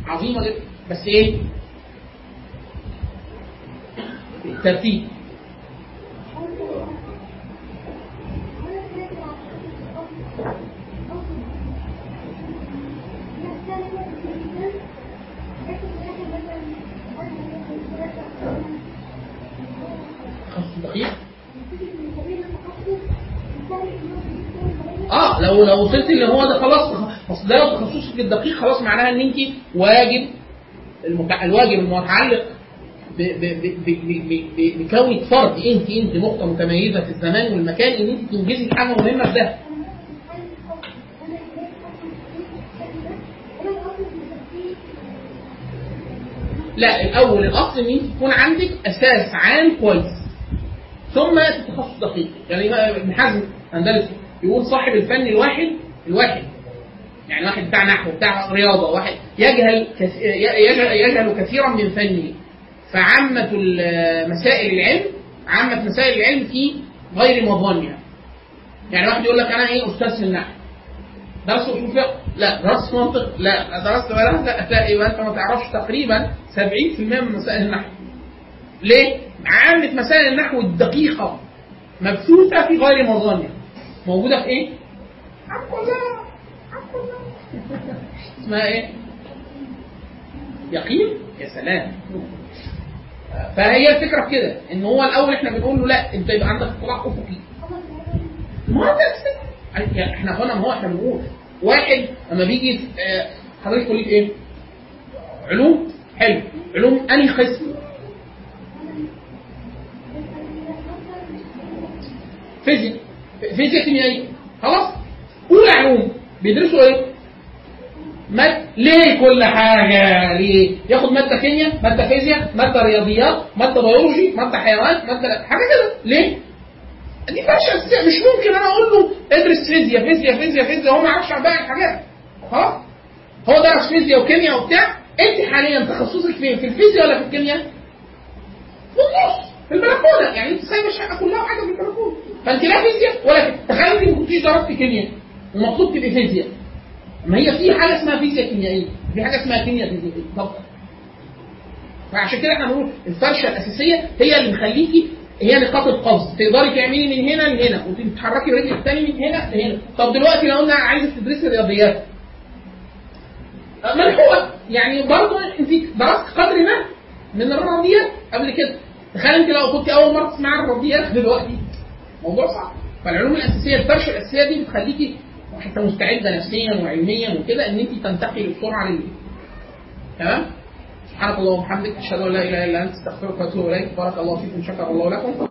عظيمة جدا بس إيه؟ الترتيب خمس آه لو لو وصلت اللي هو ده خلاص اصل ده تخصصك الدقيق خلاص معناها إن انت واجب المتع... الواجب المتعلق ب... ب... ب... ب... ب... ب... بكونك فرد انت انت نقطة متميزة في الزمان والمكان إن انت تنجزي حاجة مهمة في ده. لا الأول الأصل إن انت يكون عندك أساس عام كويس. ثم ياتي التخصص دقيق. يعني ابن حزم اندلسي يقول صاحب الفن الواحد الواحد. يعني واحد بتاع نحو بتاع رياضة واحد. يجهل يجهل, كثيرا من فنه. فعامة مسائل العلم عامة مسائل العلم في غير مظانها يعني واحد يقول لك أنا إيه أستاذ في النحو درست أصول فقه؟ لا. درست منطق؟ لا. درست بلاغه لا؟ لا. انت ما تعرفش تقريبا 70% من مسائل النحو. ليه؟ عامة مسائل النحو الدقيقة مبثوثة في غير مظانها موجودة في إيه؟ اسمها إيه؟ يقين يا سلام فهي الفكرة في كده إن هو الأول إحنا بنقول له لا أنت يبقى عندك اطلاع أفقي ما يعني إحنا هنا ما هو إحنا بنقول واحد لما بيجي آه، حضرتك كليه إيه؟ علوم حلو علوم أنهي قسم؟ فيزياء فيزياء كيميائيه خلاص؟ أولى علوم. بيدرسوا إيه؟ ماد ليه كل حاجة؟ ليه؟ ياخد مادة كيمياء مادة فيزياء مادة رياضيات مادة بيولوجي مادة حيوان مادة حاجة كده. ليه؟ دي أساسية. مش ممكن أنا أقول له ادرس فيزياء فيزياء فيزياء فيزياء. هو ما يعرفش عن باقي الحاجات. خلاص؟ هو درس فيزياء وكيمياء وبتاع. أنت حاليا تخصصك فين في الفيزياء ولا في الكيمياء؟ في النص في البلكونه يعني أنت سايبه الشقة كلها وحاجة في البلكونه فانت لا فيزياء ولا تخيل انت ما كنتيش درست كيمياء. ومطلوب تبقي فيزياء. ما هي في حاجة اسمها فيزياء كيميائية. في حاجة اسمها كيمياء فيزيائية. طب فعشان كده إحنا بنقول الفرشة الأساسية هي اللي مخليكي هي نقاط القفز تقدري تعملي من هنا لهنا. وتتحركي برجلك الثاني من هنا لهنا. طب دلوقتي لو قلنا عايزة تدرسي رياضيات. ملحوقه يعني برضه انت درست قدر ما من الرياضيات قبل كده. تخيل انت لو كنت أول مرة تسمعي الرياضيات دلوقتي. موضوع صعب. فالعلوم الأساسية الفرشه الأساسية دي بتخليكي حتى مستعدة نفسيا وعلميا وكده إن انت تنتقلي بسرعة لل تمام؟ سبحانك اللهم وبحمدك أشهد أن لا إله إلا أنت أستغفرك وأتوب إليك. بارك الله فيكم شكر الله لكم.